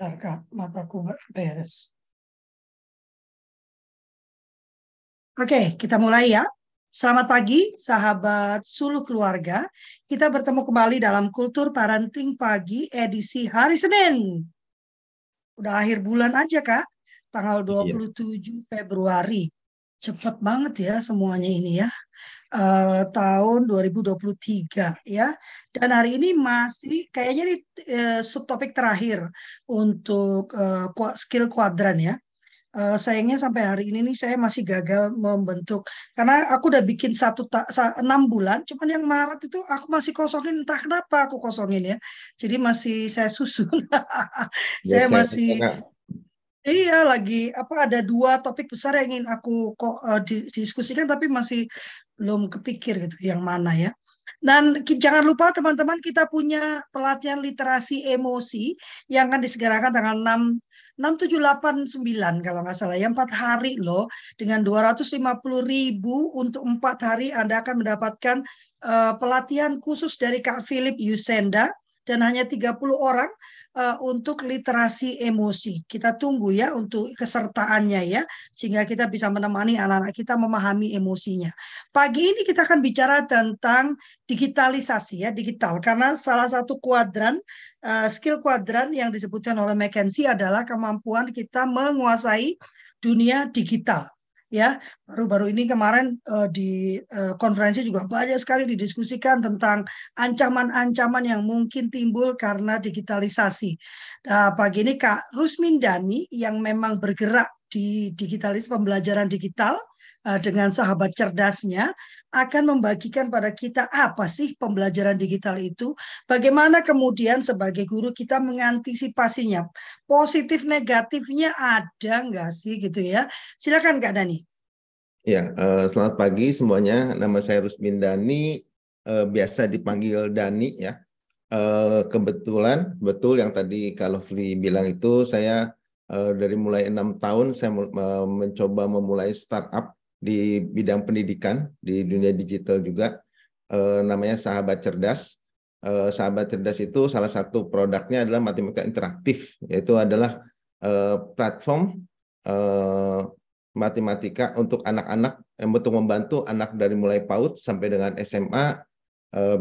Bentar, Kak, mataku beres. Oke, kita mulai ya. Selamat pagi, sahabat suluh keluarga. Kita bertemu kembali dalam Kultur Parenting Pagi edisi hari Senin. Udah akhir bulan aja, Kak. Tanggal 27 iya. Februari. Cepet banget ya semuanya ini ya uh, tahun 2023 ya. Dan hari ini masih kayaknya ini uh, subtopik terakhir untuk uh, skill kuadran ya. Uh, sayangnya sampai hari ini nih saya masih gagal membentuk karena aku udah bikin satu enam bulan, cuman yang Maret itu aku masih kosongin entah kenapa aku kosongin ya. Jadi masih saya susun. saya masih Iya, lagi apa ada dua topik besar yang ingin aku kok uh, diskusikan tapi masih belum kepikir gitu yang mana ya. Dan jangan lupa teman-teman kita punya pelatihan literasi emosi yang akan disegerakan tanggal 6 6, 7, 8, 9 kalau nggak salah ya empat hari loh dengan 250 ribu untuk empat hari Anda akan mendapatkan uh, pelatihan khusus dari Kak Philip Yusenda dan hanya 30 orang uh, untuk literasi emosi. Kita tunggu ya untuk kesertaannya ya sehingga kita bisa menemani anak-anak kita memahami emosinya. Pagi ini kita akan bicara tentang digitalisasi ya, digital karena salah satu kuadran uh, skill kuadran yang disebutkan oleh McKenzie adalah kemampuan kita menguasai dunia digital ya baru-baru ini kemarin uh, di uh, konferensi juga banyak sekali didiskusikan tentang ancaman-ancaman yang mungkin timbul karena digitalisasi. Nah, pagi ini Kak Rusmindani yang memang bergerak di digitalis pembelajaran digital dengan sahabat cerdasnya akan membagikan pada kita apa sih pembelajaran digital itu, bagaimana kemudian sebagai guru kita mengantisipasinya, positif negatifnya ada nggak sih gitu ya? Silakan Kak Dani. Ya, uh, selamat pagi semuanya. Nama saya Rusmin Dani, uh, biasa dipanggil Dani ya. Kebetulan betul yang tadi kalau Lovely bilang itu saya dari mulai enam tahun saya mencoba memulai startup di bidang pendidikan di dunia digital juga uh, namanya Sahabat Cerdas. Uh, Sahabat Cerdas itu salah satu produknya adalah matematika interaktif yaitu adalah uh, platform uh, matematika untuk anak-anak yang betul membantu anak dari mulai PAUD sampai dengan SMA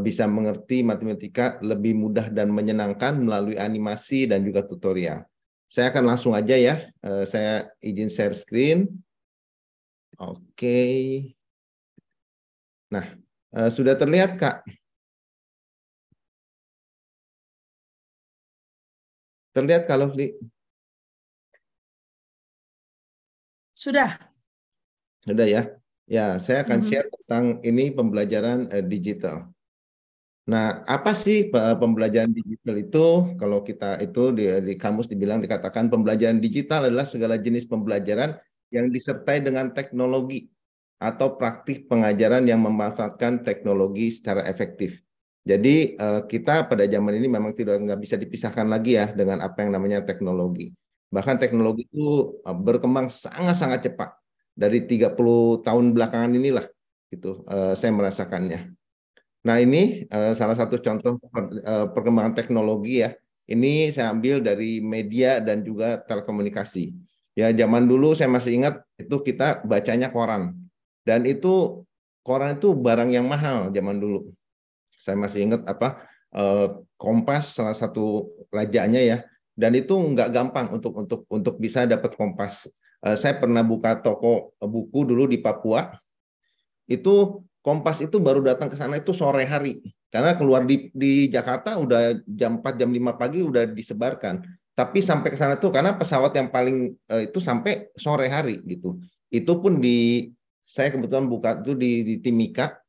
bisa mengerti matematika lebih mudah dan menyenangkan melalui animasi dan juga tutorial. Saya akan langsung aja ya, saya izin share screen. Oke. Nah, eh, sudah terlihat Kak? Terlihat kalau di Sudah. Sudah ya. Ya, saya akan mm-hmm. share tentang ini pembelajaran uh, digital. Nah, apa sih pembelajaran digital itu? Kalau kita itu di, di kamus dibilang dikatakan pembelajaran digital adalah segala jenis pembelajaran yang disertai dengan teknologi atau praktik pengajaran yang memanfaatkan teknologi secara efektif. Jadi eh, kita pada zaman ini memang tidak nggak bisa dipisahkan lagi ya dengan apa yang namanya teknologi. Bahkan teknologi itu eh, berkembang sangat-sangat cepat dari 30 tahun belakangan inilah itu eh, saya merasakannya. Nah ini salah satu contoh perkembangan teknologi ya. Ini saya ambil dari media dan juga telekomunikasi. Ya zaman dulu saya masih ingat itu kita bacanya koran. Dan itu koran itu barang yang mahal zaman dulu. Saya masih ingat apa eh, Kompas salah satu rajanya ya. Dan itu nggak gampang untuk untuk untuk bisa dapat Kompas. Eh, saya pernah buka toko buku dulu di Papua. Itu Kompas itu baru datang ke sana itu sore hari. Karena keluar di, di Jakarta udah jam 4 jam 5 pagi udah disebarkan. Tapi sampai ke sana tuh karena pesawat yang paling uh, itu sampai sore hari gitu. Itu pun di saya kebetulan buka itu di, di Timika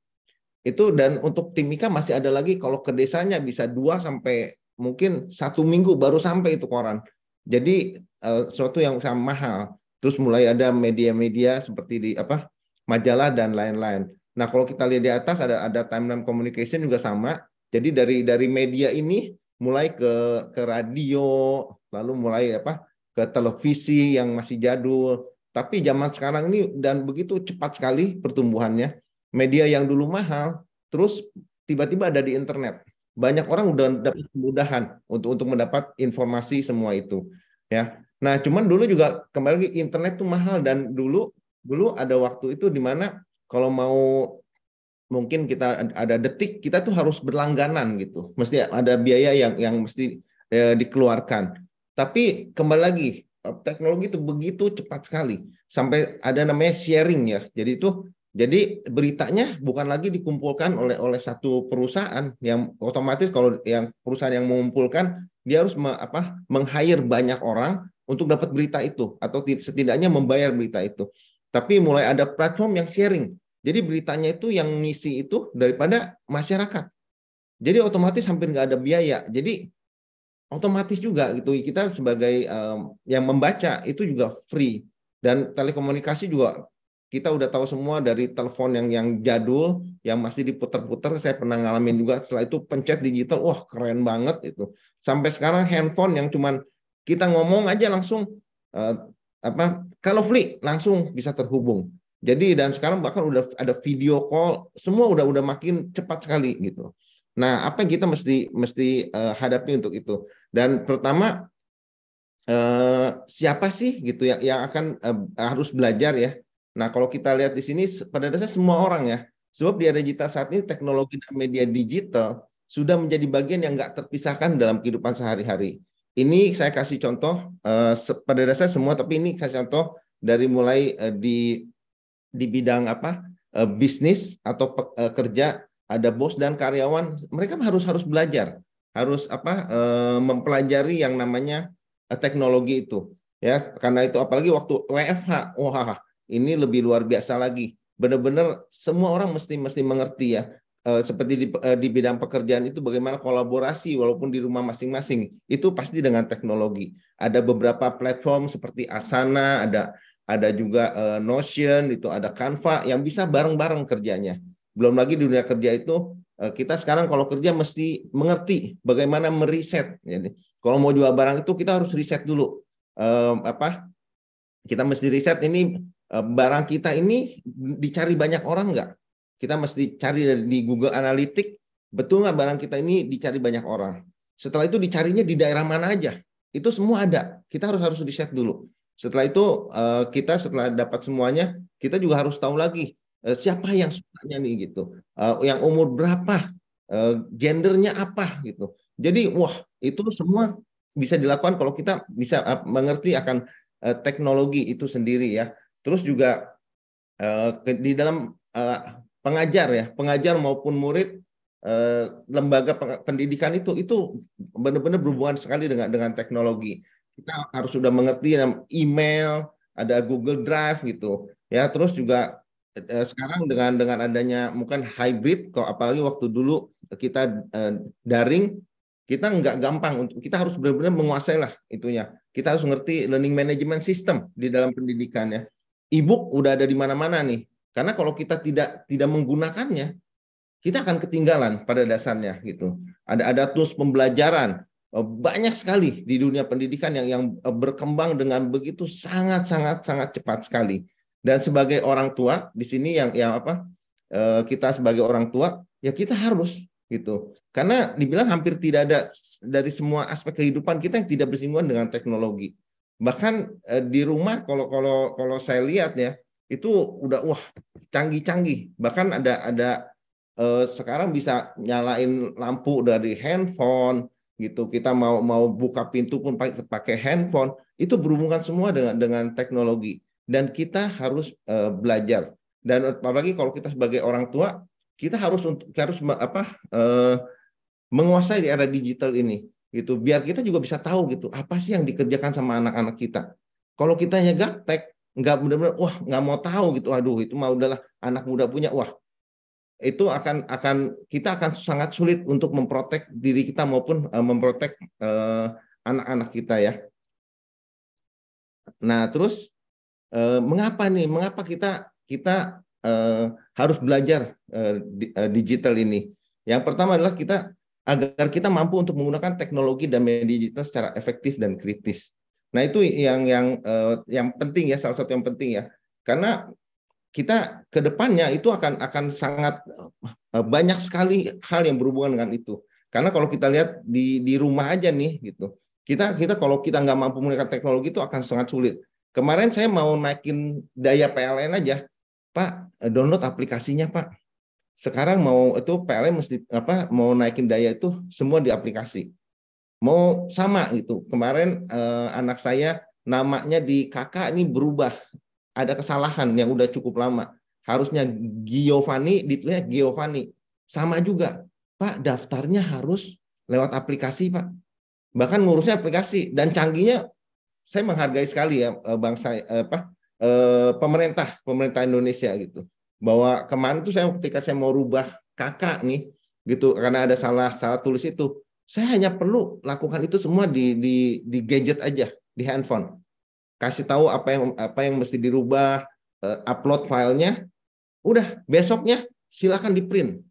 itu dan untuk Timika masih ada lagi kalau ke desanya bisa dua sampai mungkin satu minggu baru sampai itu koran. Jadi uh, sesuatu yang sangat mahal. Terus mulai ada media-media seperti di apa majalah dan lain-lain. Nah kalau kita lihat di atas ada ada timeline communication juga sama. Jadi dari dari media ini mulai ke ke radio, lalu mulai apa ke televisi yang masih jadul. Tapi zaman sekarang ini dan begitu cepat sekali pertumbuhannya. Media yang dulu mahal, terus tiba-tiba ada di internet. banyak orang udah dapat kemudahan untuk untuk mendapat informasi semua itu ya nah cuman dulu juga kembali lagi internet tuh mahal dan dulu dulu ada waktu itu di mana kalau mau mungkin kita ada detik kita tuh harus berlangganan gitu mesti ada biaya yang yang mesti eh, dikeluarkan tapi kembali lagi eh, teknologi itu begitu cepat sekali sampai ada namanya sharing ya jadi itu jadi beritanya bukan lagi dikumpulkan oleh oleh satu perusahaan yang otomatis kalau yang perusahaan yang mengumpulkan dia harus me, apa meng-hire banyak orang untuk dapat berita itu atau setidaknya membayar berita itu. Tapi mulai ada platform yang sharing. Jadi beritanya itu yang ngisi itu daripada masyarakat. Jadi otomatis hampir nggak ada biaya. Jadi otomatis juga gitu. Kita sebagai um, yang membaca itu juga free. Dan telekomunikasi juga kita udah tahu semua dari telepon yang yang jadul yang masih diputar-putar saya pernah ngalamin juga setelah itu pencet digital wah keren banget itu. Sampai sekarang handphone yang cuman kita ngomong aja langsung uh, apa kalau free langsung bisa terhubung. Jadi dan sekarang bahkan udah ada video call semua udah udah makin cepat sekali gitu nah apa yang kita mesti mesti uh, hadapi untuk itu dan pertama uh, siapa sih gitu yang yang akan uh, harus belajar ya Nah, kalau kita lihat di sini pada dasarnya semua orang ya. Sebab di era digital saat ini teknologi dan media digital sudah menjadi bagian yang nggak terpisahkan dalam kehidupan sehari-hari. Ini saya kasih contoh uh, pada dasarnya semua, tapi ini kasih contoh dari mulai uh, di di bidang apa bisnis atau pe, kerja ada bos dan karyawan, mereka harus harus belajar, harus apa uh, mempelajari yang namanya uh, teknologi itu. Ya, karena itu apalagi waktu WFH, wah ini lebih luar biasa lagi. Benar-benar semua orang mesti mesti mengerti ya. E, seperti di, di bidang pekerjaan itu bagaimana kolaborasi walaupun di rumah masing-masing itu pasti dengan teknologi. Ada beberapa platform seperti Asana, ada ada juga Notion, itu ada Canva yang bisa bareng-bareng kerjanya. Belum lagi di dunia kerja itu e, kita sekarang kalau kerja mesti mengerti bagaimana meriset. Jadi kalau mau jual barang itu kita harus riset dulu. E, apa? Kita mesti riset ini Eh, barang kita ini dicari banyak orang nggak? Kita mesti cari di Google Analytics, betul nggak barang kita ini dicari banyak orang? Setelah itu dicarinya di daerah mana aja? Itu semua ada. Kita harus harus riset dulu. Setelah itu eh, kita setelah dapat semuanya, kita juga harus tahu lagi eh, siapa yang sukanya nih gitu, yang umur berapa, gendernya apa gitu. Jadi wah itu semua bisa dilakukan kalau kita bisa mengerti akan teknologi itu sendiri ya. Terus juga di dalam pengajar ya, pengajar maupun murid lembaga pendidikan itu itu benar-benar berhubungan sekali dengan dengan teknologi. Kita harus sudah mengerti email, ada Google Drive gitu. Ya, terus juga sekarang dengan dengan adanya mungkin hybrid kok apalagi waktu dulu kita uh, daring kita nggak gampang untuk kita harus benar-benar menguasai lah itunya. Kita harus ngerti learning management system di dalam pendidikan ya e-book udah ada di mana-mana nih. Karena kalau kita tidak tidak menggunakannya, kita akan ketinggalan pada dasarnya gitu. Ada ada tools pembelajaran eh, banyak sekali di dunia pendidikan yang yang eh, berkembang dengan begitu sangat sangat sangat cepat sekali. Dan sebagai orang tua di sini yang yang apa eh, kita sebagai orang tua ya kita harus gitu. Karena dibilang hampir tidak ada dari semua aspek kehidupan kita yang tidak bersinggungan dengan teknologi. Bahkan eh, di rumah kalau kalau kalau saya lihat ya itu udah wah canggih-canggih. Bahkan ada ada eh, sekarang bisa nyalain lampu dari handphone gitu. Kita mau mau buka pintu pun pakai pakai handphone itu berhubungan semua dengan dengan teknologi dan kita harus eh, belajar. Dan apalagi kalau kita sebagai orang tua kita harus untuk harus apa eh, menguasai di era digital ini gitu. Biar kita juga bisa tahu gitu apa sih yang dikerjakan sama anak-anak kita. Kalau kita gaptek nggak benar-benar wah nggak mau tahu gitu. Aduh itu mau udahlah anak muda punya. Wah itu akan akan kita akan sangat sulit untuk memprotek diri kita maupun uh, memprotek uh, anak-anak kita ya. Nah terus uh, mengapa nih mengapa kita kita uh, harus belajar uh, digital ini yang pertama adalah kita agar kita mampu untuk menggunakan teknologi dan media digital secara efektif dan kritis. Nah, itu yang yang yang penting ya, salah satu yang penting ya. Karena kita ke depannya itu akan akan sangat banyak sekali hal yang berhubungan dengan itu. Karena kalau kita lihat di di rumah aja nih gitu. Kita kita kalau kita nggak mampu menggunakan teknologi itu akan sangat sulit. Kemarin saya mau naikin daya PLN aja, Pak, download aplikasinya, Pak. Sekarang mau itu PLN mesti apa mau naikin daya itu semua di aplikasi. Mau sama gitu. Kemarin eh, anak saya namanya di kakak ini berubah. Ada kesalahan yang udah cukup lama. Harusnya Giovanni ditulisnya Giovanni. Sama juga. Pak, daftarnya harus lewat aplikasi, Pak. Bahkan ngurusnya aplikasi dan canggihnya saya menghargai sekali ya eh, bangsa eh, apa eh, pemerintah pemerintah Indonesia gitu. Bahwa kemarin itu saya ketika saya mau rubah kakak nih gitu karena ada salah salah tulis itu, saya hanya perlu lakukan itu semua di di di gadget aja, di handphone kasih tahu apa yang apa yang mesti dirubah, upload filenya, udah besoknya silakan di print.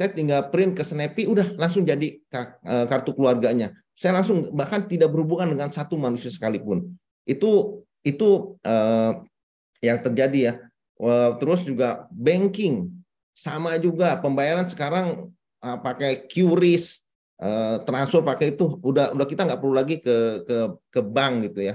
Saya tinggal print ke Snappy, udah langsung jadi kartu keluarganya. Saya langsung bahkan tidak berhubungan dengan satu manusia sekalipun. Itu itu uh, yang terjadi ya. Uh, terus juga banking sama juga pembayaran sekarang uh, pakai QRIS, uh, transfer pakai itu udah udah kita nggak perlu lagi ke ke ke bank gitu ya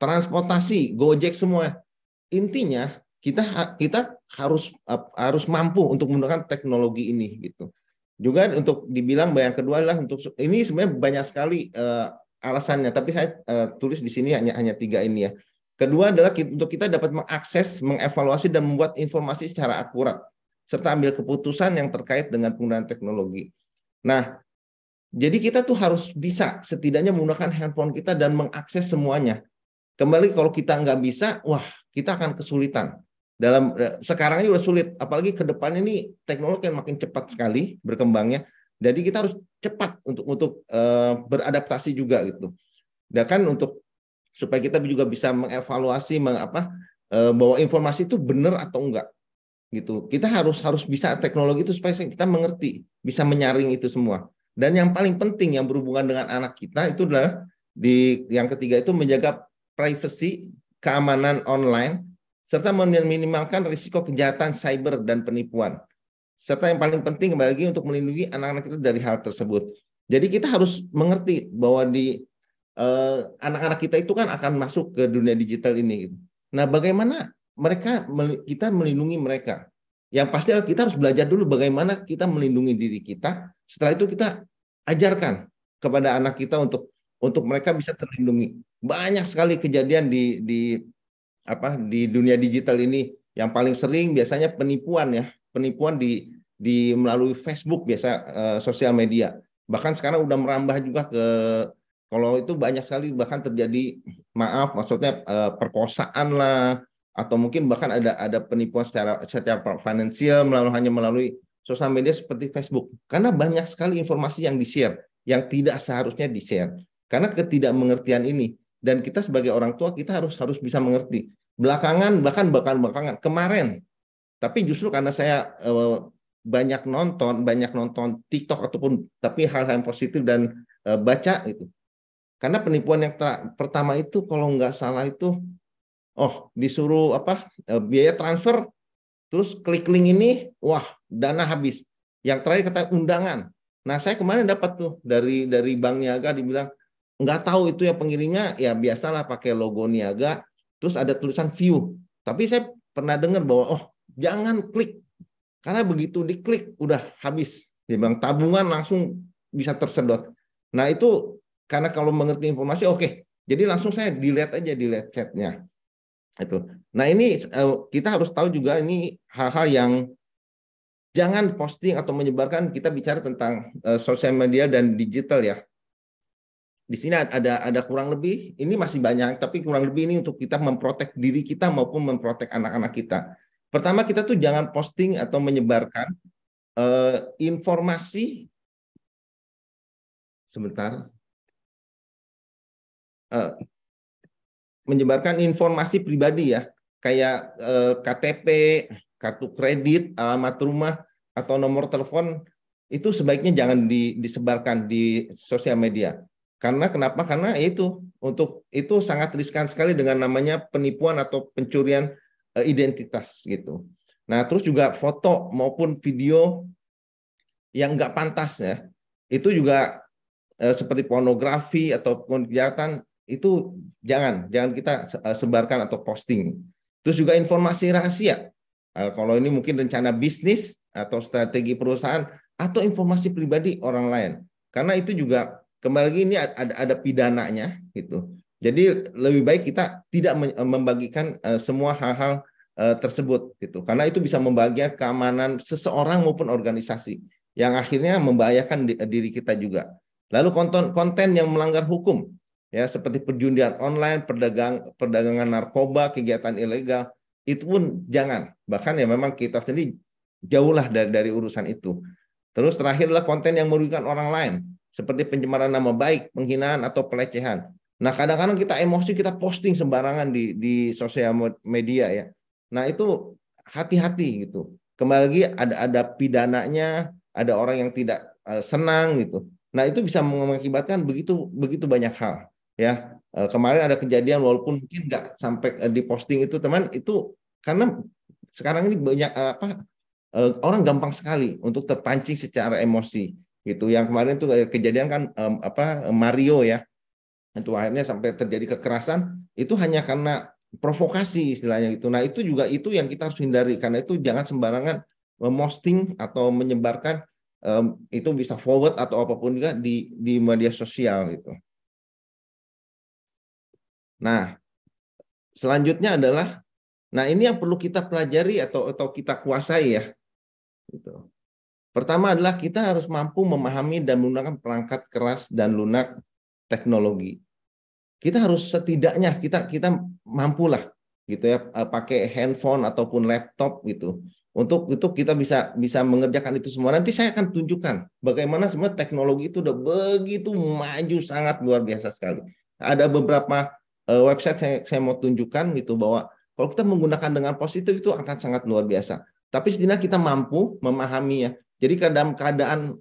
transportasi, Gojek semua. Intinya kita kita harus harus mampu untuk menggunakan teknologi ini gitu. Juga untuk dibilang yang kedua adalah untuk ini sebenarnya banyak sekali uh, alasannya, tapi saya uh, tulis di sini hanya hanya tiga ini ya. Kedua adalah untuk kita dapat mengakses, mengevaluasi dan membuat informasi secara akurat serta ambil keputusan yang terkait dengan penggunaan teknologi. Nah, jadi kita tuh harus bisa setidaknya menggunakan handphone kita dan mengakses semuanya. Kembali kalau kita nggak bisa, wah kita akan kesulitan. Dalam eh, sekarang ini udah sulit, apalagi ke depan ini teknologi yang makin cepat sekali berkembangnya. Jadi kita harus cepat untuk untuk uh, beradaptasi juga gitu. Dan kan untuk supaya kita juga bisa mengevaluasi mengapa uh, bahwa informasi itu benar atau enggak gitu. Kita harus harus bisa teknologi itu supaya kita mengerti, bisa menyaring itu semua. Dan yang paling penting yang berhubungan dengan anak kita itu adalah di yang ketiga itu menjaga privacy, keamanan online, serta meminimalkan risiko kejahatan cyber dan penipuan. Serta yang paling penting kembali lagi untuk melindungi anak-anak kita dari hal tersebut. Jadi kita harus mengerti bahwa di eh, anak-anak kita itu kan akan masuk ke dunia digital ini. Gitu. Nah, bagaimana mereka kita melindungi mereka? Yang pasti kita harus belajar dulu bagaimana kita melindungi diri kita. Setelah itu kita ajarkan kepada anak kita untuk untuk mereka bisa terlindungi. Banyak sekali kejadian di di apa di dunia digital ini yang paling sering biasanya penipuan ya, penipuan di di melalui Facebook biasa uh, sosial media. Bahkan sekarang udah merambah juga ke kalau itu banyak sekali bahkan terjadi maaf maksudnya uh, perkosaan lah. Atau mungkin bahkan ada ada penipuan secara secara finansial melalui hanya melalui sosial media seperti Facebook. Karena banyak sekali informasi yang di-share yang tidak seharusnya di-share. Karena ketidakmengertian ini dan kita sebagai orang tua kita harus harus bisa mengerti. Belakangan bahkan bahkan belakangan kemarin tapi justru karena saya eh, banyak nonton, banyak nonton TikTok ataupun tapi hal-hal yang positif dan eh, baca itu. Karena penipuan yang pertama itu kalau nggak salah itu oh disuruh apa eh, biaya transfer terus klik link ini wah dana habis. Yang terakhir kata undangan. Nah, saya kemarin dapat tuh dari dari Bank Niaga dibilang nggak tahu itu yang pengirimnya ya biasalah pakai logo niaga terus ada tulisan view. Tapi saya pernah dengar bahwa oh jangan klik. Karena begitu diklik udah habis. Dia bilang tabungan langsung bisa tersedot. Nah itu karena kalau mengerti informasi oke. Okay. jadi langsung saya dilihat aja dilihat chatnya. Itu. Nah ini eh, kita harus tahu juga ini hal-hal yang jangan posting atau menyebarkan. Kita bicara tentang uh, sosial media dan digital ya di sini ada ada kurang lebih ini masih banyak tapi kurang lebih ini untuk kita memprotek diri kita maupun memprotek anak-anak kita. Pertama kita tuh jangan posting atau menyebarkan uh, informasi. Sebentar. Uh, menyebarkan informasi pribadi ya kayak uh, eh, KTP, kartu kredit, alamat rumah atau nomor telepon itu sebaiknya jangan di, disebarkan di sosial media karena kenapa? Karena itu untuk itu sangat riskan sekali dengan namanya penipuan atau pencurian uh, identitas gitu. Nah, terus juga foto maupun video yang nggak pantas ya. itu juga eh, seperti pornografi ataupun kejahatan itu jangan jangan kita eh, sebarkan atau posting. Terus juga informasi rahasia. Kalau ini mungkin rencana bisnis atau strategi perusahaan atau informasi pribadi orang lain. Karena itu juga kembali lagi ini ada ada pidananya gitu. Jadi lebih baik kita tidak membagikan uh, semua hal-hal uh, tersebut gitu. Karena itu bisa membahagiakan keamanan seseorang maupun organisasi yang akhirnya membahayakan diri kita juga. Lalu konten konten yang melanggar hukum ya seperti perjudian online, perdagang perdagangan narkoba, kegiatan ilegal itu pun jangan. Bahkan ya memang kita sendiri jauhlah dari, dari urusan itu. Terus terakhir adalah konten yang merugikan orang lain seperti pencemaran nama baik, penghinaan atau pelecehan. Nah, kadang-kadang kita emosi kita posting sembarangan di di sosial media ya. Nah, itu hati-hati gitu. Kembali lagi ada ada pidananya, ada orang yang tidak uh, senang gitu. Nah, itu bisa mengakibatkan begitu begitu banyak hal ya. Uh, kemarin ada kejadian walaupun mungkin nggak sampai uh, di posting itu teman itu karena sekarang ini banyak apa orang gampang sekali untuk terpancing secara emosi gitu. Yang kemarin itu kejadian kan um, apa Mario ya. Itu akhirnya sampai terjadi kekerasan itu hanya karena provokasi istilahnya gitu. Nah, itu juga itu yang kita harus hindari karena itu jangan sembarangan memosting atau menyebarkan um, itu bisa forward atau apa pun juga di di media sosial gitu. Nah, selanjutnya adalah nah ini yang perlu kita pelajari atau atau kita kuasai ya. Gitu. Pertama adalah kita harus mampu memahami dan menggunakan perangkat keras dan lunak teknologi. Kita harus setidaknya kita kita mampulah gitu ya eh, pakai handphone ataupun laptop gitu. Untuk itu kita bisa bisa mengerjakan itu semua. Nanti saya akan tunjukkan bagaimana semua teknologi itu udah begitu maju sangat luar biasa sekali. Ada beberapa uh, website saya, saya mau tunjukkan gitu bahwa kalau kita menggunakan dengan positif itu akan sangat luar biasa. Tapi setidaknya kita mampu memahami ya jadi dalam keadaan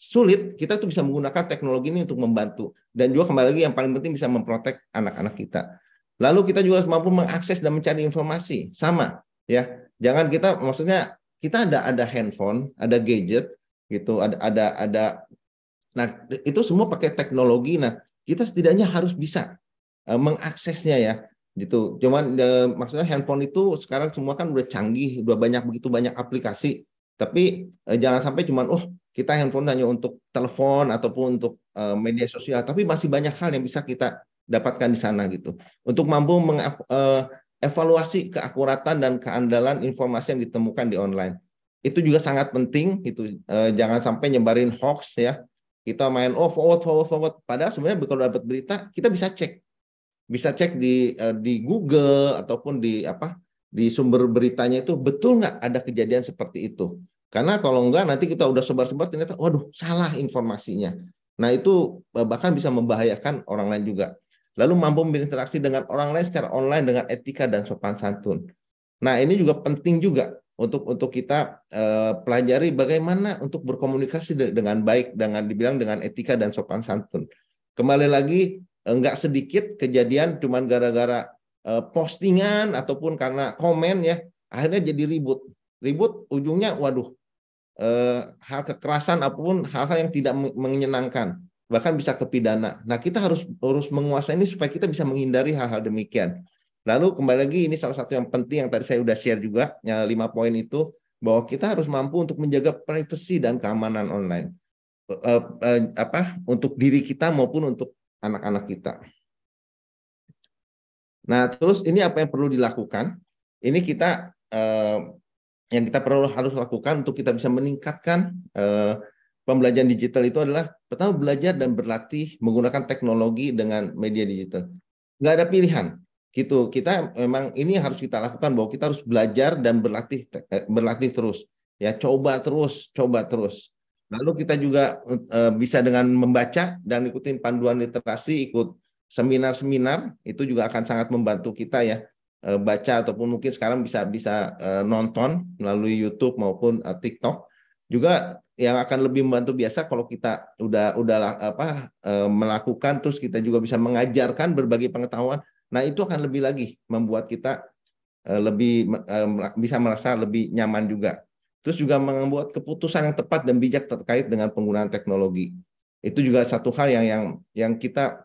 sulit, kita tuh bisa menggunakan teknologi ini untuk membantu. Dan juga kembali lagi yang paling penting bisa memprotek anak-anak kita. Lalu kita juga mampu mengakses dan mencari informasi. Sama, ya. Jangan kita, maksudnya kita ada ada handphone, ada gadget, gitu, ada ada ada. Nah itu semua pakai teknologi. Nah kita setidaknya harus bisa uh, mengaksesnya ya gitu. Cuman uh, maksudnya handphone itu sekarang semua kan udah canggih, udah banyak begitu banyak aplikasi. Tapi eh, jangan sampai cuman oh kita handphone hanya untuk telepon ataupun untuk eh, media sosial, tapi masih banyak hal yang bisa kita dapatkan di sana gitu. Untuk mampu mengevaluasi eh, keakuratan dan keandalan informasi yang ditemukan di online. Itu juga sangat penting itu eh, jangan sampai nyebarin hoax ya. Kita main oh forward forward forward padahal sebenarnya kalau dapat berita kita bisa cek. Bisa cek di eh, di Google ataupun di apa di sumber beritanya itu betul nggak ada kejadian seperti itu. Karena kalau enggak nanti kita udah sebar-sebar ternyata waduh salah informasinya. Nah itu eh, bahkan bisa membahayakan orang lain juga. Lalu mampu berinteraksi dengan orang lain secara online dengan etika dan sopan santun. Nah ini juga penting juga untuk untuk kita eh, pelajari bagaimana untuk berkomunikasi dengan baik dengan dibilang dengan etika dan sopan santun. Kembali lagi enggak eh, sedikit kejadian cuman gara-gara eh, postingan ataupun karena komen ya akhirnya jadi ribut. Ribut ujungnya waduh eh, hal kekerasan apa pun hal-hal yang tidak menyenangkan bahkan bisa kepidana. Nah kita harus harus menguasai ini supaya kita bisa menghindari hal-hal demikian. Lalu kembali lagi ini salah satu yang penting yang tadi saya sudah share juga ya, lima poin itu bahwa kita harus mampu untuk menjaga privasi dan keamanan online eh, eh, apa untuk diri kita maupun untuk anak-anak kita. Nah terus ini apa yang perlu dilakukan? Ini kita eh, yang kita perlu harus lakukan untuk kita bisa meningkatkan uh, pembelajaran digital itu adalah pertama belajar dan berlatih menggunakan teknologi dengan media digital. Nggak ada pilihan, gitu. Kita memang ini harus kita lakukan bahwa kita harus belajar dan berlatih eh, berlatih terus. Ya, coba terus, coba terus. Lalu kita juga uh, bisa dengan membaca dan ikutin panduan literasi, ikut seminar-seminar itu juga akan sangat membantu kita ya Eh, baca ataupun mungkin sekarang bisa bisa uh, nonton melalui YouTube maupun uh, TikTok. Juga yang akan lebih membantu biasa kalau kita udah udah apa melakukan terus kita juga bisa mengajarkan berbagai pengetahuan. Nah itu akan lebih lagi membuat kita lebih bisa merasa lebih nyaman juga. Terus juga membuat keputusan yang tepat dan bijak terkait dengan penggunaan teknologi. Itu juga satu hal yang yang yang kita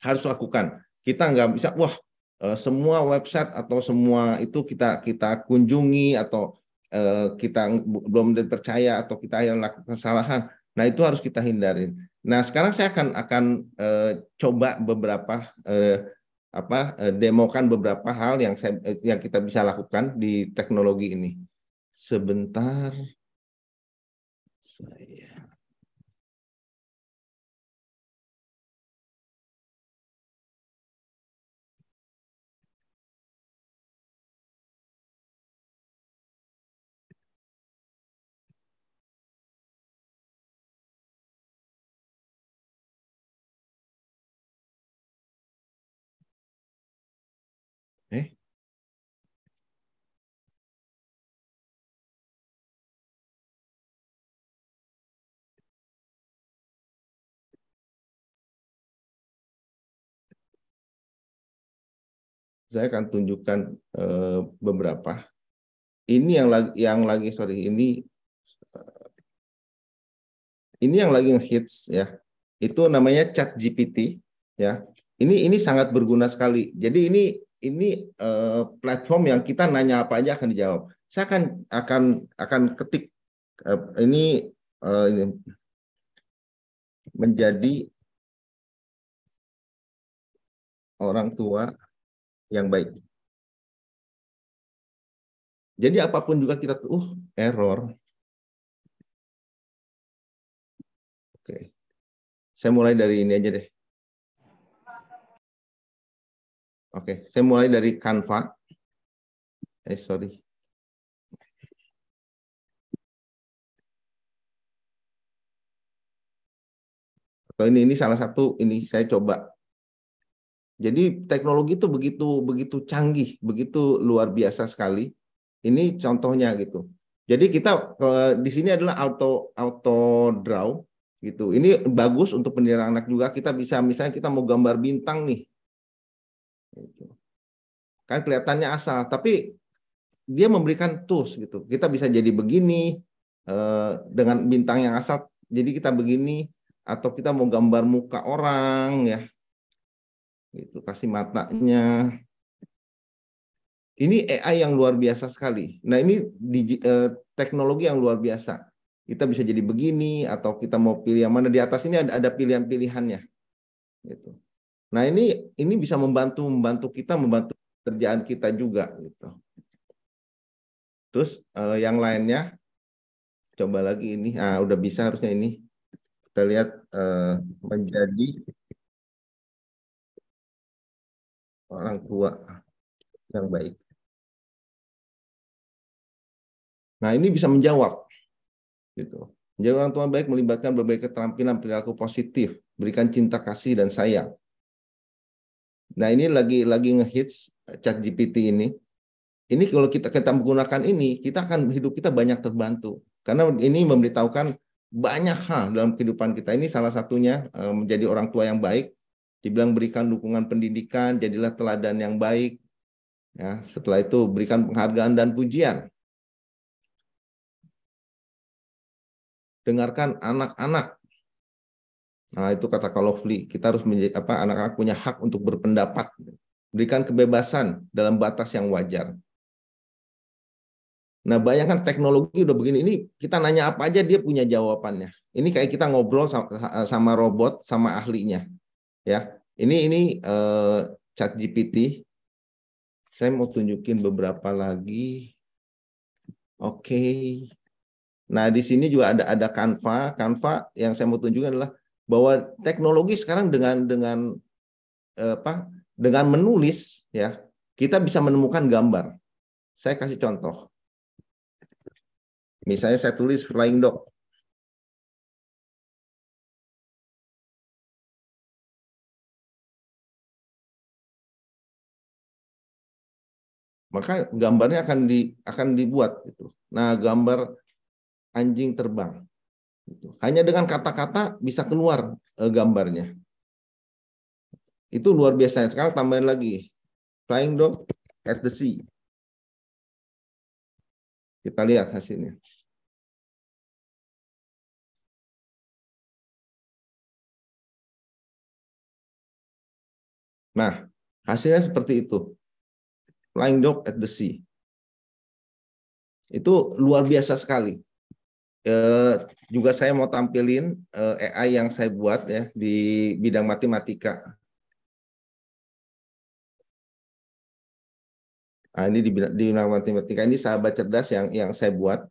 harus lakukan. Kita nggak bisa wah eh, semua website atau semua itu kita kita kunjungi atau eh, kita belum dipercaya atau kita yang lakukan kesalahan. Nah itu harus kita hindarin. Nah sekarang saya akan akan eh, coba beberapa eh, apa eh, demokan beberapa hal yang saya yang kita bisa lakukan di teknologi ini. Sebentar. Saya Eh? Saya akan tunjukkan uh, beberapa. Ini yang lagi yang lagi sorry ini uh, ini yang lagi hits ya. Itu namanya Chat GPT ya. Ini ini sangat berguna sekali. Jadi ini ini uh, platform yang kita nanya apa aja akan dijawab. Saya akan akan akan ketik uh, ini uh, ini menjadi orang tua yang baik. Jadi apa pun juga kita tuh uh, error. Oke. Saya mulai dari ini aja deh. Oke, saya mulai dari Canva. Eh, sorry. Atau ini ini salah satu ini saya coba jadi teknologi itu begitu begitu canggih, begitu luar biasa sekali. Ini contohnya gitu. Jadi kita di sini adalah auto auto draw gitu. Ini bagus untuk pendidikan anak juga. Kita bisa misalnya kita mau gambar bintang nih. Gitu. Kan kelihatannya asal, tapi dia memberikan tools gitu. Kita bisa jadi begini eh, dengan bintang yang asal. Jadi kita begini atau kita mau gambar muka orang ya itu kasih matanya ini AI yang luar biasa sekali nah ini di, eh, teknologi yang luar biasa kita bisa jadi begini atau kita mau pilih yang mana di atas ini ada, ada pilihan-pilihannya gitu nah ini ini bisa membantu membantu kita membantu kerjaan kita juga gitu terus eh, yang lainnya coba lagi ini ah udah bisa harusnya ini kita lihat eh, menjadi orang tua yang baik. Nah, ini bisa menjawab. Gitu. Menjadi orang tua baik melibatkan berbagai keterampilan perilaku positif, berikan cinta kasih dan sayang. Nah, ini lagi lagi ngehits chat GPT ini. Ini kalau kita kita menggunakan ini, kita akan hidup kita banyak terbantu. Karena ini memberitahukan banyak hal dalam kehidupan kita. Ini salah satunya eh, menjadi orang tua yang baik, dibilang berikan dukungan pendidikan, jadilah teladan yang baik. Ya, setelah itu berikan penghargaan dan pujian. Dengarkan anak-anak. Nah, itu kata Kalofli, kita harus menjadi apa anak-anak punya hak untuk berpendapat. Berikan kebebasan dalam batas yang wajar. Nah, bayangkan teknologi udah begini, ini kita nanya apa aja dia punya jawabannya. Ini kayak kita ngobrol sama robot sama ahlinya ya ini ini uh, chat GPT saya mau tunjukin beberapa lagi oke okay. nah di sini juga ada ada Canva Canva yang saya mau tunjukkan adalah bahwa teknologi sekarang dengan dengan uh, apa dengan menulis ya kita bisa menemukan gambar saya kasih contoh misalnya saya tulis flying dog maka gambarnya akan di akan dibuat gitu. Nah, gambar anjing terbang. Gitu. Hanya dengan kata-kata bisa keluar eh, gambarnya. Itu luar biasa. Sekarang tambahin lagi. Flying dog at the sea. Kita lihat hasilnya. Nah, hasilnya seperti itu. Flying dog at the sea. Itu luar biasa sekali. Eh, juga saya mau tampilin eh, AI yang saya buat ya di bidang matematika. Nah, ini di, di bidang matematika ini sahabat cerdas yang yang saya buat.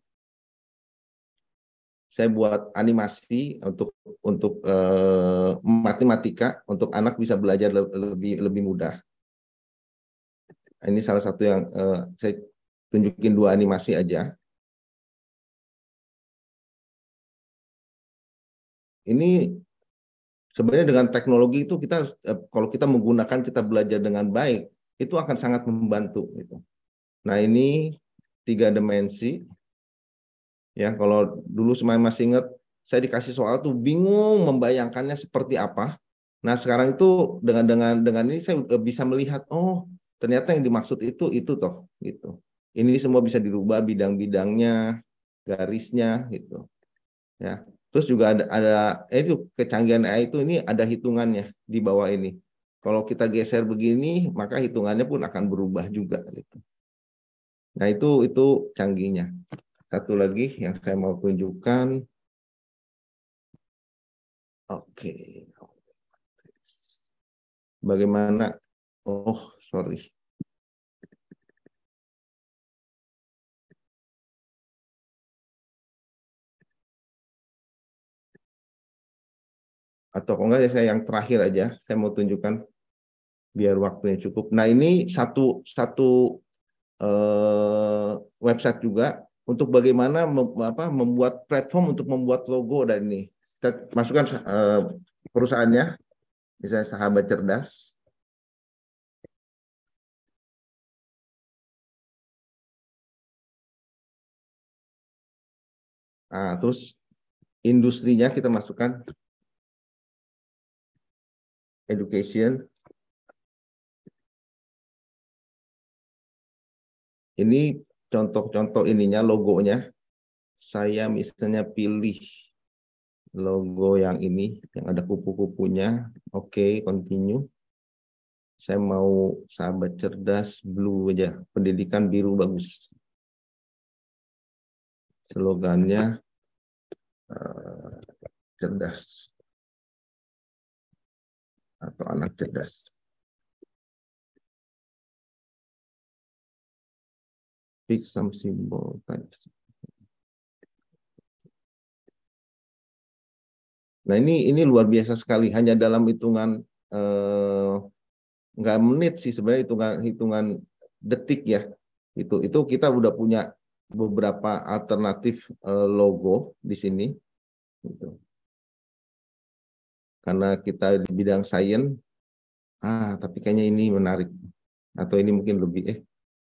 Saya buat animasi untuk untuk eh, matematika untuk anak bisa belajar lebih lebih mudah. Ini salah satu yang eh, saya tunjukin dua animasi aja. Ini sebenarnya dengan teknologi itu kita eh, kalau kita menggunakan kita belajar dengan baik itu akan sangat membantu gitu. Nah ini tiga dimensi ya kalau dulu semuanya masih ingat saya dikasih soal tuh bingung membayangkannya seperti apa. Nah sekarang itu dengan dengan dengan ini saya bisa melihat oh ternyata yang dimaksud itu itu toh gitu. Ini semua bisa dirubah bidang-bidangnya, garisnya gitu. Ya. Terus juga ada ada eh, itu kecanggihan AI itu ini ada hitungannya di bawah ini. Kalau kita geser begini, maka hitungannya pun akan berubah juga gitu. Nah, itu itu canggihnya. Satu lagi yang saya mau tunjukkan. Oke. Bagaimana Oh, sorry. Atau kalau enggak ya saya yang terakhir aja saya mau tunjukkan biar waktunya cukup. Nah ini satu satu uh, website juga untuk bagaimana mem, apa, membuat platform untuk membuat logo dan ini masukkan uh, perusahaannya misalnya sahabat cerdas. Nah, terus industrinya kita masukkan education. Ini contoh-contoh ininya logonya. Saya misalnya pilih logo yang ini yang ada kupu-kupunya. Oke, okay, continue. Saya mau sahabat cerdas blue aja. Pendidikan biru bagus. Slogannya uh, cerdas atau anak cerdas. Pick some symbol types. Nah ini ini luar biasa sekali hanya dalam hitungan eh, nggak menit sih sebenarnya hitungan hitungan detik ya itu itu kita udah punya beberapa alternatif eh, logo di sini. Gitu karena kita di bidang sains ah tapi kayaknya ini menarik. Atau ini mungkin lebih eh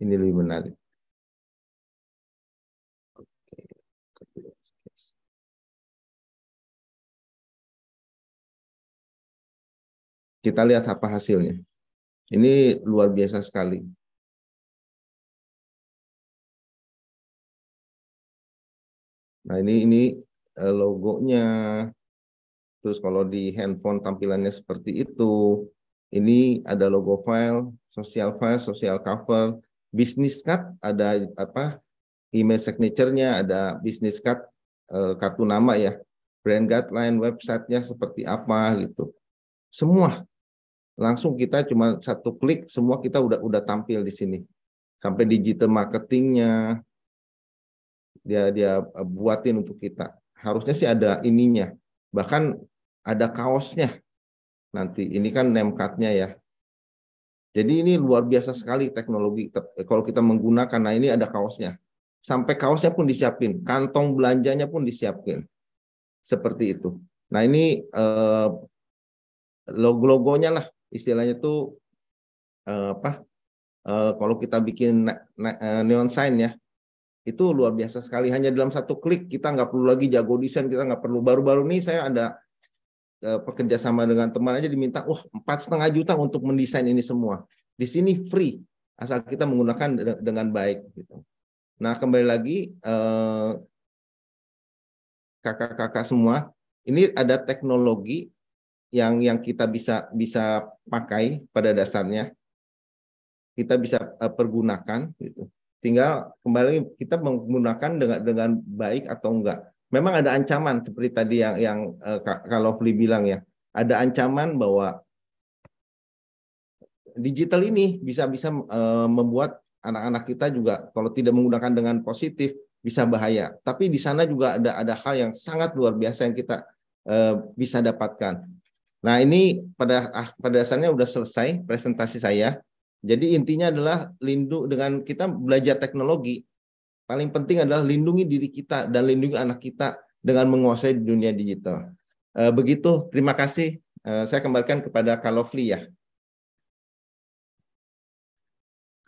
ini lebih menarik. Kita lihat apa hasilnya. Ini luar biasa sekali. Nah ini ini eh, logonya Terus kalau di handphone tampilannya seperti itu, ini ada logo file, social file, social cover, business card, ada apa email signature-nya, ada business card, e, kartu nama ya, brand guideline, websitenya seperti apa gitu. Semua langsung kita cuma satu klik, semua kita udah udah tampil di sini. Sampai digital marketingnya dia dia buatin untuk kita. Harusnya sih ada ininya. Bahkan ada kaosnya. Nanti ini kan name card-nya ya. Jadi ini luar biasa sekali teknologi kalau kita menggunakan. Nah ini ada kaosnya. Sampai kaosnya pun disiapin, kantong belanjanya pun disiapin. Seperti itu. Nah ini eh, logo-logonya lah istilahnya tuh eh, apa? Eh, kalau kita bikin eh, neon sign ya, itu luar biasa sekali. Hanya dalam satu klik kita nggak perlu lagi jago desain, kita nggak perlu. Baru-baru ini saya ada pekerja sama dengan teman aja diminta, wah empat setengah juta untuk mendesain ini semua. Di sini free, asal kita menggunakan dengan baik. Gitu. Nah kembali lagi eh, kakak-kakak semua, ini ada teknologi yang yang kita bisa bisa pakai pada dasarnya kita bisa uh, pergunakan gitu. Tinggal kembali kita menggunakan dengan dengan baik atau enggak. Memang ada ancaman seperti tadi yang yang uh, kalau Fli bilang ya, ada ancaman bahwa digital ini bisa bisa uh, membuat anak-anak kita juga kalau tidak menggunakan dengan positif bisa bahaya. Tapi di sana juga ada ada hal yang sangat luar biasa yang kita uh, bisa dapatkan. Nah ini pada ah, pada dasarnya sudah selesai presentasi saya. Jadi intinya adalah lindung dengan kita belajar teknologi. Paling penting adalah lindungi diri kita dan lindungi anak kita dengan menguasai dunia digital. Eh, begitu, terima kasih. Eh, saya kembalikan kepada Kalofli ya.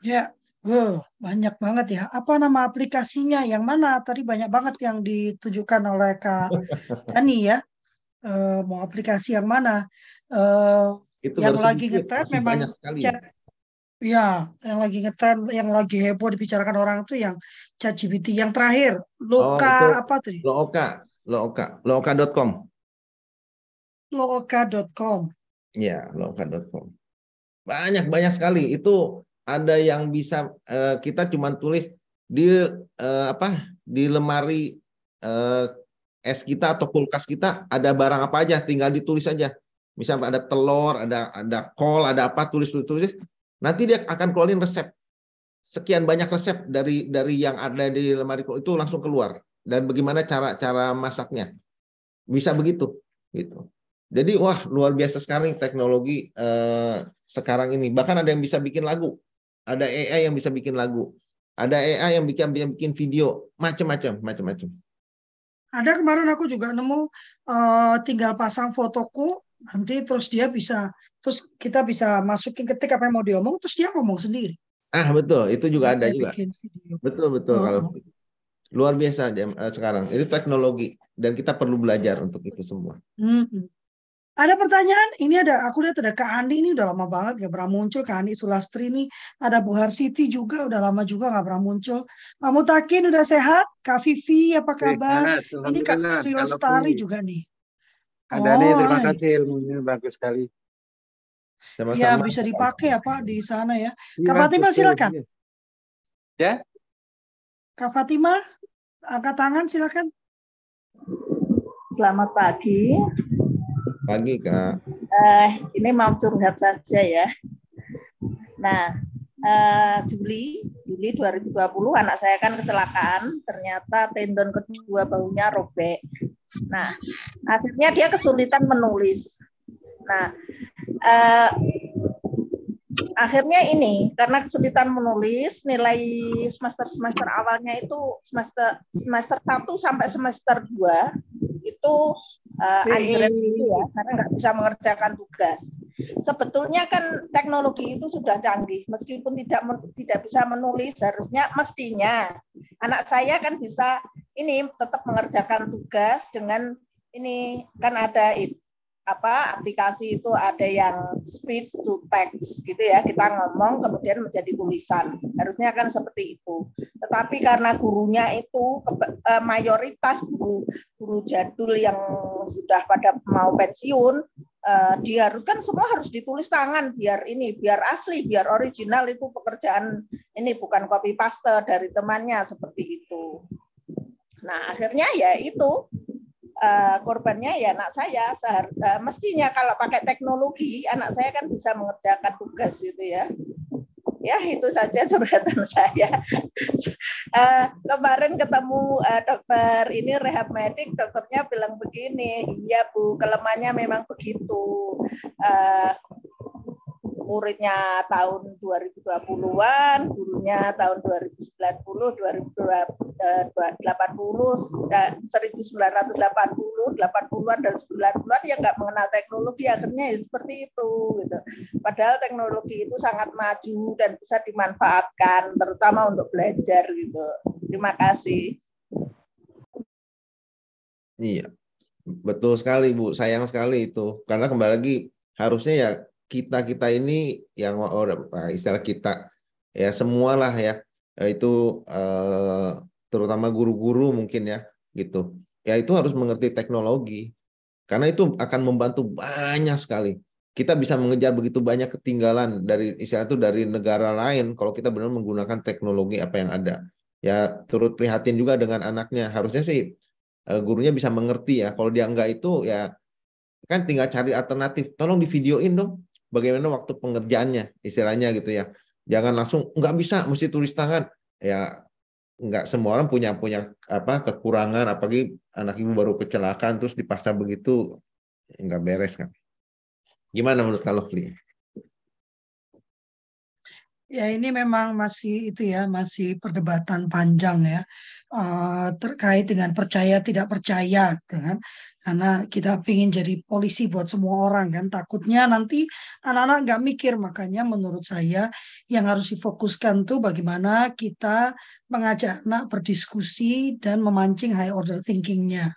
Ya, wow, banyak banget ya. Apa nama aplikasinya? Yang mana? Tadi banyak banget yang ditujukan oleh Kak Dani ya. Uh, mau aplikasi yang mana? Itu yang lagi ngetren memang chat Ya, yang lagi ngetren, yang lagi heboh dibicarakan orang itu yang ChatGPT. Yang terakhir, Loka oh, apa tuh? Loka, Loka, Loka.com. Loka.com. Ya, Loka.com. Banyak banyak sekali. Itu ada yang bisa uh, kita cuma tulis di uh, apa di lemari uh, es kita atau kulkas kita ada barang apa aja, tinggal ditulis aja. Misalnya ada telur, ada ada kol, ada apa tulis tulis tulis Nanti dia akan keluarin resep. Sekian banyak resep dari dari yang ada di lemari itu langsung keluar dan bagaimana cara cara masaknya. Bisa begitu gitu. Jadi wah luar biasa sekali teknologi eh, sekarang ini. Bahkan ada yang bisa bikin lagu. Ada AI yang bisa bikin lagu. Ada AI yang bikin bikin, bikin video, macam-macam, macam-macam. Ada kemarin aku juga nemu uh, tinggal pasang fotoku, nanti terus dia bisa terus kita bisa masukin ketik apa yang mau diomong terus dia ngomong sendiri. Ah betul. Itu juga ada juga. betul betul. Oh. kalau luar biasa uh, sekarang. Itu teknologi. Dan kita perlu belajar untuk itu semua. Hmm. ada pertanyaan? Ini ada aku lihat ada Kak Andi ini udah lama banget gak pernah muncul. Kak Andi Sulastri ini ada Bu Harsiti juga udah lama juga gak pernah muncul. Pak Mutakin udah sehat? Kak Vivi apa kabar sehat, ini Kak Sri Lestari juga nih. Ada oh, nih terima kasih ilmunya bagus sekali sama-sama. Ya bisa dipakai ya Pak di sana ya. ya Kak Fatima silakan. Ya. Kak Fatima angkat tangan silakan. Selamat pagi. Pagi Kak. Uh, ini mau curhat saja ya. Nah, uh, Juli Juli 2020 anak saya kan kecelakaan, ternyata tendon kedua baunya robek. Nah, akhirnya dia kesulitan menulis. Nah, uh, akhirnya ini karena kesulitan menulis nilai semester semester awalnya itu semester semester 1 sampai semester 2 itu uh, anjret itu ya karena nggak bisa mengerjakan tugas. Sebetulnya kan teknologi itu sudah canggih meskipun tidak tidak bisa menulis harusnya mestinya anak saya kan bisa ini tetap mengerjakan tugas dengan ini kan ada itu apa aplikasi itu ada yang speech to text gitu ya kita ngomong kemudian menjadi tulisan. Harusnya kan seperti itu. Tetapi karena gurunya itu eh, mayoritas guru guru jadul yang sudah pada mau pensiun eh, diharuskan semua harus ditulis tangan biar ini biar asli biar original itu pekerjaan ini bukan copy paste dari temannya seperti itu. Nah akhirnya ya itu uh, korbannya ya anak saya sehar, uh, mestinya kalau pakai teknologi anak saya kan bisa mengerjakan tugas gitu ya. Ya itu saja curhatan saya. Uh, kemarin ketemu uh, dokter ini rehab medik dokternya bilang begini iya bu kelemahannya memang begitu. Uh, muridnya tahun 2020-an, gurunya tahun 2090, 2080, 1980, 80-an dan 90-an yang nggak mengenal teknologi akhirnya ya seperti itu gitu. Padahal teknologi itu sangat maju dan bisa dimanfaatkan terutama untuk belajar gitu. Terima kasih. Iya. Betul sekali Bu, sayang sekali itu. Karena kembali lagi harusnya ya kita kita ini yang nah, istilah kita ya semualah ya itu eh, terutama guru-guru mungkin ya gitu ya itu harus mengerti teknologi Karena itu akan membantu banyak sekali. Kita bisa mengejar begitu banyak ketinggalan dari istilah itu dari negara lain kalau kita benar menggunakan teknologi apa yang ada. Ya turut prihatin juga dengan anaknya. Harusnya sih eh, gurunya bisa mengerti ya. Kalau dia enggak itu ya kan tinggal cari alternatif. Tolong di videoin dong bagaimana waktu pengerjaannya istilahnya gitu ya. Jangan langsung nggak bisa mesti tulis tangan. Ya nggak semua orang punya punya apa kekurangan apalagi anak ibu baru kecelakaan terus dipaksa begitu nggak beres kan gimana menurut kalau Fli? Ya ini memang masih itu ya masih perdebatan panjang ya uh, terkait dengan percaya tidak percaya gitu kan karena kita ingin jadi polisi buat semua orang kan. Takutnya nanti anak-anak nggak mikir. Makanya menurut saya yang harus difokuskan tuh bagaimana kita mengajak anak berdiskusi dan memancing high order thinkingnya.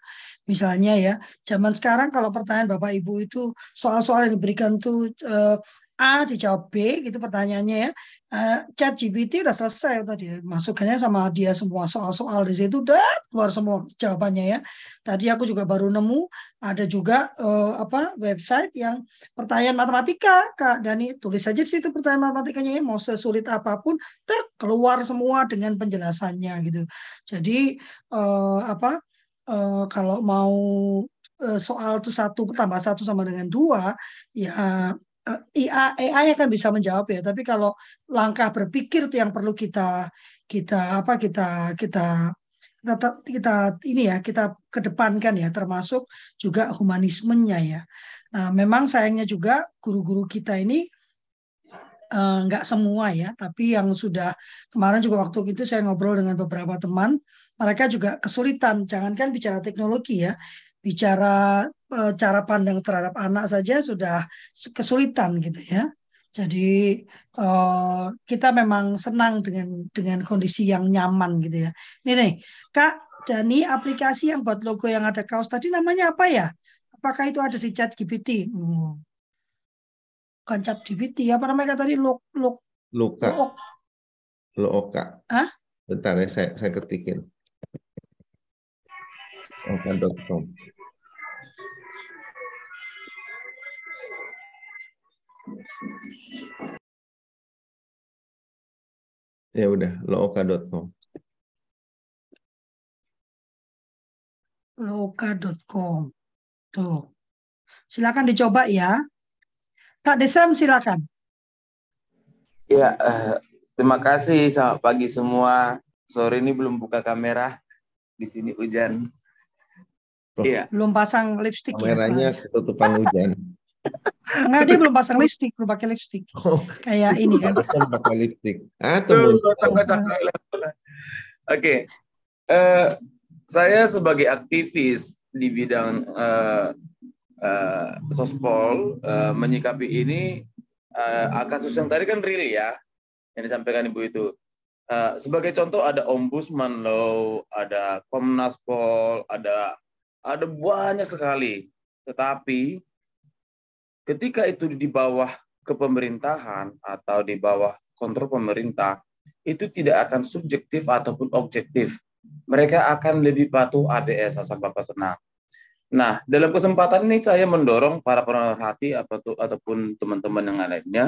Misalnya ya zaman sekarang kalau pertanyaan bapak ibu itu soal-soal yang diberikan tuh uh, A dijawab B gitu pertanyaannya ya. Uh, chat GPT udah selesai tadi masukannya sama dia semua soal-soal di situ udah keluar semua jawabannya ya. Tadi aku juga baru nemu ada juga uh, apa website yang pertanyaan matematika Kak Dani tulis saja di situ pertanyaan matematikanya ya mau sesulit apa pun tak keluar semua dengan penjelasannya gitu. Jadi uh, apa uh, kalau mau soal itu satu tambah satu sama dengan dua ya AI, eh, AI akan bisa menjawab ya, tapi kalau langkah berpikir itu yang perlu kita kita apa kita kita kita, kita ini ya kita kedepankan ya termasuk juga humanismenya ya. Nah, memang sayangnya juga guru-guru kita ini uh, nggak semua ya, tapi yang sudah kemarin juga waktu itu saya ngobrol dengan beberapa teman, mereka juga kesulitan. Jangankan bicara teknologi ya, bicara Eh, cara pandang terhadap anak saja sudah kesulitan gitu ya. Jadi uh, kita memang senang dengan dengan kondisi yang nyaman gitu ya. Ini nih, Kak Dani, aplikasi yang buat logo yang ada kaos tadi namanya apa ya? Apakah itu ada di chat GPT? Hmm. Bukan chat GPT, apa namanya tadi? Luk, luk, Luka. Luk. Luka. Hah? Bentar ya, saya, saya ketikin. Oka.com. Ya udah, looka.com. Loka.com. Tuh. Silakan dicoba ya. Kak Desam silakan. Ya, uh, terima kasih. Selamat pagi semua. Sore ini belum buka kamera. Di sini hujan. Iya. Belum pasang lipstick Kameranya ya. ketutupan hujan. Enggak, dia belum pasang lipstick, belum pakai lipstick. Oh. Kayak ini kan. Pasang pakai lipstick. Ah. Oke. Uh, saya sebagai aktivis di bidang uh, uh, sospol uh, menyikapi ini uh, kasus yang tadi kan real ya yang disampaikan ibu itu. Uh, sebagai contoh ada ombudsman law, ada Komnas Pol, ada ada banyak sekali. Tetapi ketika itu di bawah kepemerintahan atau di bawah kontrol pemerintah, itu tidak akan subjektif ataupun objektif. Mereka akan lebih patuh ABS asal Bapak senang. Nah, dalam kesempatan ini saya mendorong para pemerhati ataupun teman-teman yang lainnya,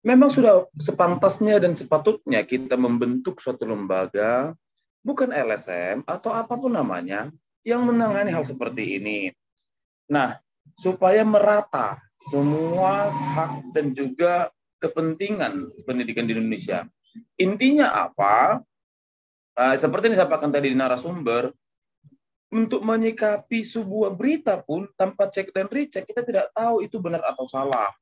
memang sudah sepantasnya dan sepatutnya kita membentuk suatu lembaga, bukan LSM atau apa pun namanya, yang menangani hal seperti ini. Nah, supaya merata semua hak dan juga kepentingan pendidikan di Indonesia. Intinya apa? Uh, seperti yang disampaikan tadi di narasumber, untuk menyikapi sebuah berita pun tanpa cek dan recheck, kita tidak tahu itu benar atau salah.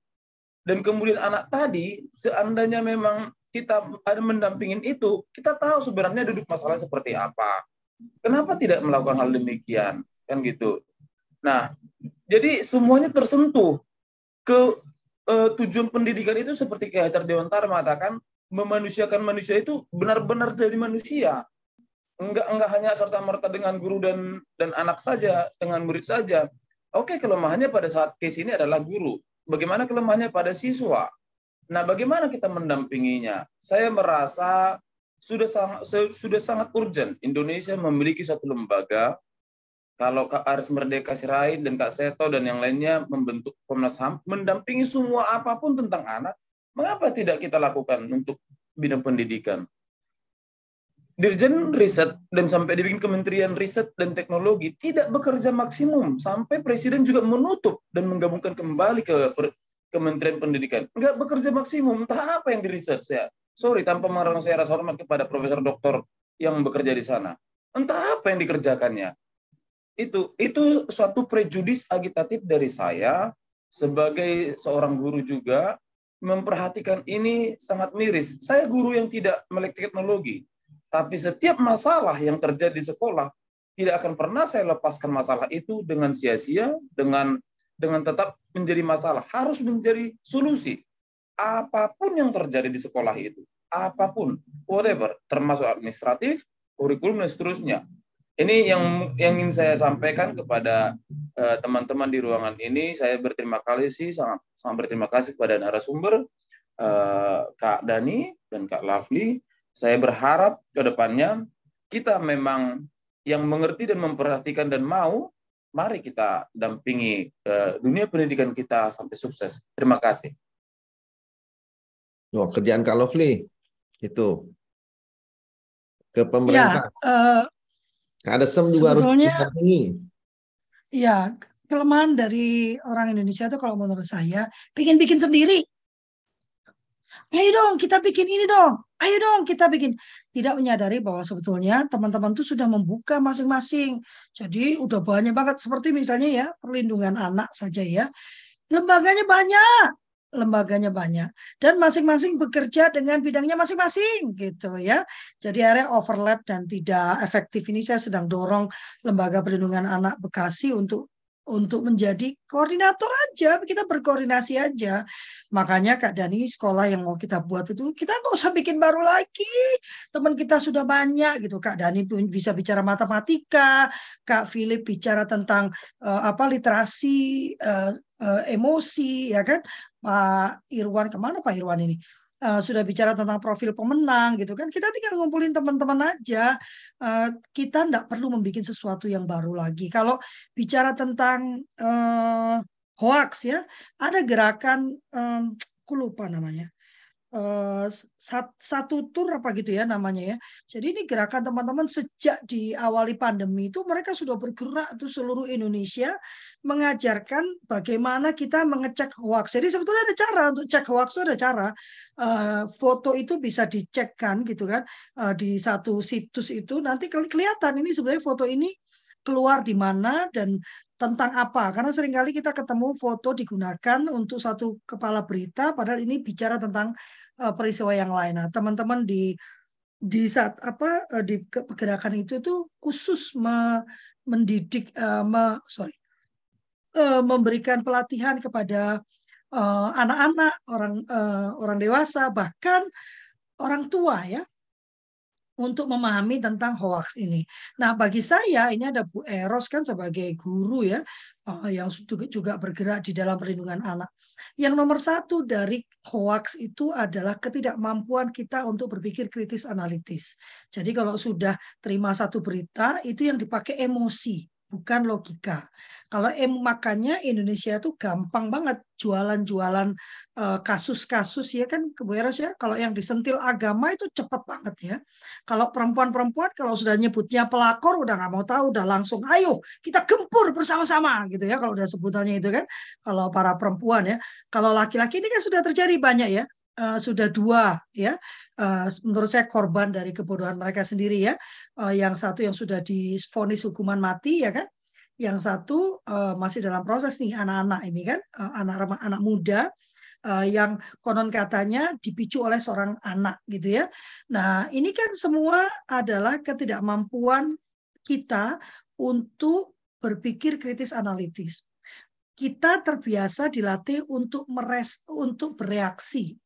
Dan kemudian anak tadi, seandainya memang kita ada mendampingin itu, kita tahu sebenarnya duduk masalah seperti apa. Kenapa tidak melakukan hal demikian? Kan gitu. Nah, jadi semuanya tersentuh ke uh, tujuan pendidikan itu seperti kayak Hajar Dewantara mengatakan memanusiakan manusia itu benar-benar jadi manusia. Enggak enggak hanya serta merta dengan guru dan dan anak saja, dengan murid saja. Oke, kelemahannya pada saat case ini adalah guru. Bagaimana kelemahannya pada siswa? Nah, bagaimana kita mendampinginya? Saya merasa sudah sangat sudah sangat urgent Indonesia memiliki satu lembaga kalau Kak Aris Merdeka Sirait dan Kak Seto dan yang lainnya membentuk Komnas HAM, mendampingi semua apa pun tentang anak, mengapa tidak kita lakukan untuk bidang pendidikan? Dirjen Riset dan sampai dibikin Kementerian Riset dan Teknologi tidak bekerja maksimum sampai Presiden juga menutup dan menggabungkan kembali ke Kementerian Pendidikan. Enggak bekerja maksimum, entah apa yang diriset saya. Sorry, tanpa mengarang saya rasa hormat kepada Profesor Doktor yang bekerja di sana. Entah apa yang dikerjakannya itu itu suatu prejudis agitatif dari saya sebagai seorang guru juga memperhatikan ini sangat miris. Saya guru yang tidak melek teknologi, tapi setiap masalah yang terjadi di sekolah tidak akan pernah saya lepaskan masalah itu dengan sia-sia, dengan dengan tetap menjadi masalah, harus menjadi solusi. Apa pun yang terjadi di sekolah itu, apa pun, whatever, termasuk administratif, kurikulum dan seterusnya, ini yang yang ingin saya sampaikan kepada eh, teman-teman uh, di ruangan ini. Saya berterima kasih sih sangat sangat berterima kasih kepada narasumber uh, Kak Dani dan Kak Lovely. Saya berharap ke depannya kita memang yang mengerti dan memperhatikan dan mau, mari kita dampingi uh, dunia pendidikan kita sampai sukses. Terima kasih. Oh, kerjaan Kak Lovely itu ke pemerintah. Ya, uh, ada sem juga harus tinggi. Iya, kelemahan dari orang Indonesia itu kalau menurut saya bikin-bikin sendiri. Ayo dong, kita bikin ini dong. Ayo dong, kita bikin. Tidak menyadari bahwa sebetulnya teman-teman itu sudah membuka masing-masing. Jadi udah banyak banget. Seperti misalnya ya, perlindungan anak saja ya. Lembaganya banyak lembaganya banyak dan masing-masing bekerja dengan bidangnya masing-masing gitu ya. Jadi area overlap dan tidak efektif ini saya sedang dorong lembaga perlindungan anak Bekasi untuk untuk menjadi koordinator aja, kita berkoordinasi aja. Makanya Kak Dani sekolah yang mau kita buat itu kita nggak usah bikin baru lagi. Teman kita sudah banyak gitu. Kak Dani bisa bicara matematika, Kak Philip bicara tentang uh, apa literasi uh, uh, emosi ya kan. Pak Irwan ke mana Pak Irwan ini? Uh, sudah bicara tentang profil pemenang gitu kan. Kita tinggal ngumpulin teman-teman aja. Uh, kita tidak perlu membuat sesuatu yang baru lagi. Kalau bicara tentang uh, hoax ya ada gerakan um, aku lupa namanya satu tur apa gitu ya namanya ya. Jadi ini gerakan teman-teman sejak diawali pandemi itu mereka sudah bergerak tuh seluruh Indonesia mengajarkan bagaimana kita mengecek hoax. Jadi sebetulnya ada cara untuk cek hoax ada cara. Uh, foto itu bisa dicekkan gitu kan uh, di satu situs itu nanti kelihatan ini sebenarnya foto ini keluar di mana dan tentang apa? Karena sering kali kita ketemu foto digunakan untuk satu kepala berita padahal ini bicara tentang uh, peristiwa yang lain. Nah teman-teman di di saat apa uh, di pergerakan itu tuh khusus me, mendidik uh, me, sorry uh, memberikan pelatihan kepada anak-anak uh, orang uh, orang dewasa bahkan orang tua ya untuk memahami tentang hoax ini. Nah, bagi saya ini ada Bu Eros kan sebagai guru ya eh, yang juga bergerak di dalam perlindungan anak. Yang nomor satu dari hoax itu adalah ketidakmampuan kita untuk berpikir kritis analitis. Jadi kalau sudah terima satu berita itu yang dipakai emosi bukan logika. Kalau em makanya Indonesia itu gampang banget jualan-jualan eh, kasus-kasus ya kan keberes ya. Kalau yang disentil agama itu cepat banget ya. Kalau perempuan-perempuan kalau sudah nyebutnya pelakor udah nggak mau tahu udah langsung ayo kita gempur bersama-sama gitu ya kalau udah sebutannya itu kan. Kalau para perempuan ya. Kalau laki-laki ini kan sudah terjadi banyak ya. Uh, sudah dua ya. Uh, menurut saya korban dari kebodohan mereka sendiri ya. Uh, yang satu yang sudah difonis hukuman mati ya kan. Yang satu uh, masih dalam proses nih anak-anak ini kan. Uh, anak anak muda uh, yang konon katanya dipicu oleh seorang anak gitu ya. Nah ini kan semua adalah ketidakmampuan kita untuk berpikir kritis analitis. Kita terbiasa dilatih untuk meres untuk bereaksi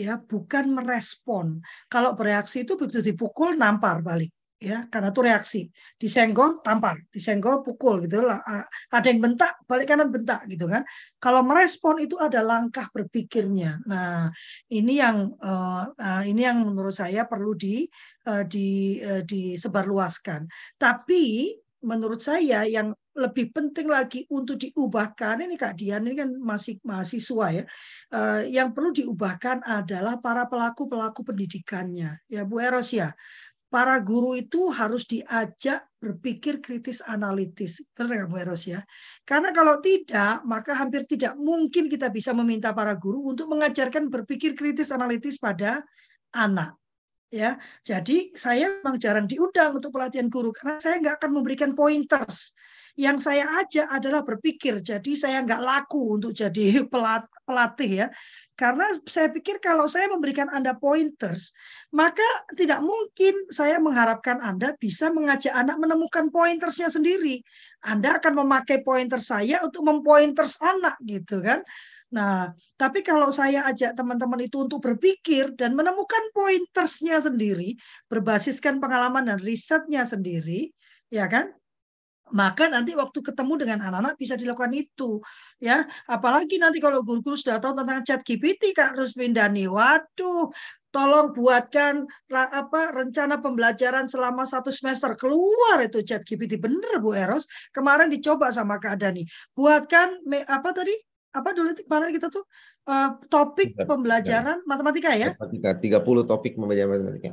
ya bukan merespon. Kalau bereaksi itu begitu dipukul nampar balik ya. Karena itu reaksi. Disenggol tampar. Disenggol pukul gitu. Lah ada yang bentak balik kanan bentak gitu kan. Kalau merespon itu ada langkah berpikirnya. Nah ini yang uh, ini yang menurut saya perlu di uh, di uh, disebarluaskan. Tapi menurut saya yang lebih penting lagi untuk diubahkan. Ini Kak Dian ini kan masih mahasiswa ya. Uh, yang perlu diubahkan adalah para pelaku pelaku pendidikannya. Ya Bu Eros ya para guru itu harus diajak berpikir kritis analitis. Benar Bu Eros ya? Karena kalau tidak maka hampir tidak mungkin kita bisa meminta para guru untuk mengajarkan berpikir kritis analitis pada anak. Ya jadi saya memang jarang diundang untuk pelatihan guru karena saya nggak akan memberikan pointers yang saya ajak adalah berpikir. Jadi saya nggak laku untuk jadi pelatih ya. Karena saya pikir kalau saya memberikan anda pointers maka tidak mungkin saya mengharapkan anda bisa mengajak anak menemukan pointersnya sendiri. Anda akan memakai pointer saya untuk mempointers anak gitu kan? Nah, tapi kalau saya ajak teman-teman itu untuk berpikir dan menemukan pointersnya sendiri, berbasiskan pengalaman dan risetnya sendiri, ya kan? Maka nanti waktu ketemu dengan anak-anak bisa dilakukan itu, ya. Apalagi nanti kalau guru-guru sudah tahu tentang chat GPT, Kak Rusmindani, waduh, tolong buatkan apa rencana pembelajaran selama satu semester. Keluar itu chat GPT bener Bu Eros. Kemarin dicoba sama Kak Dani buatkan apa tadi? Apa dulu kemarin kita tuh? Uh, topik pembelajaran matematika ya? Matematika, 30 topik pembelajaran matematika.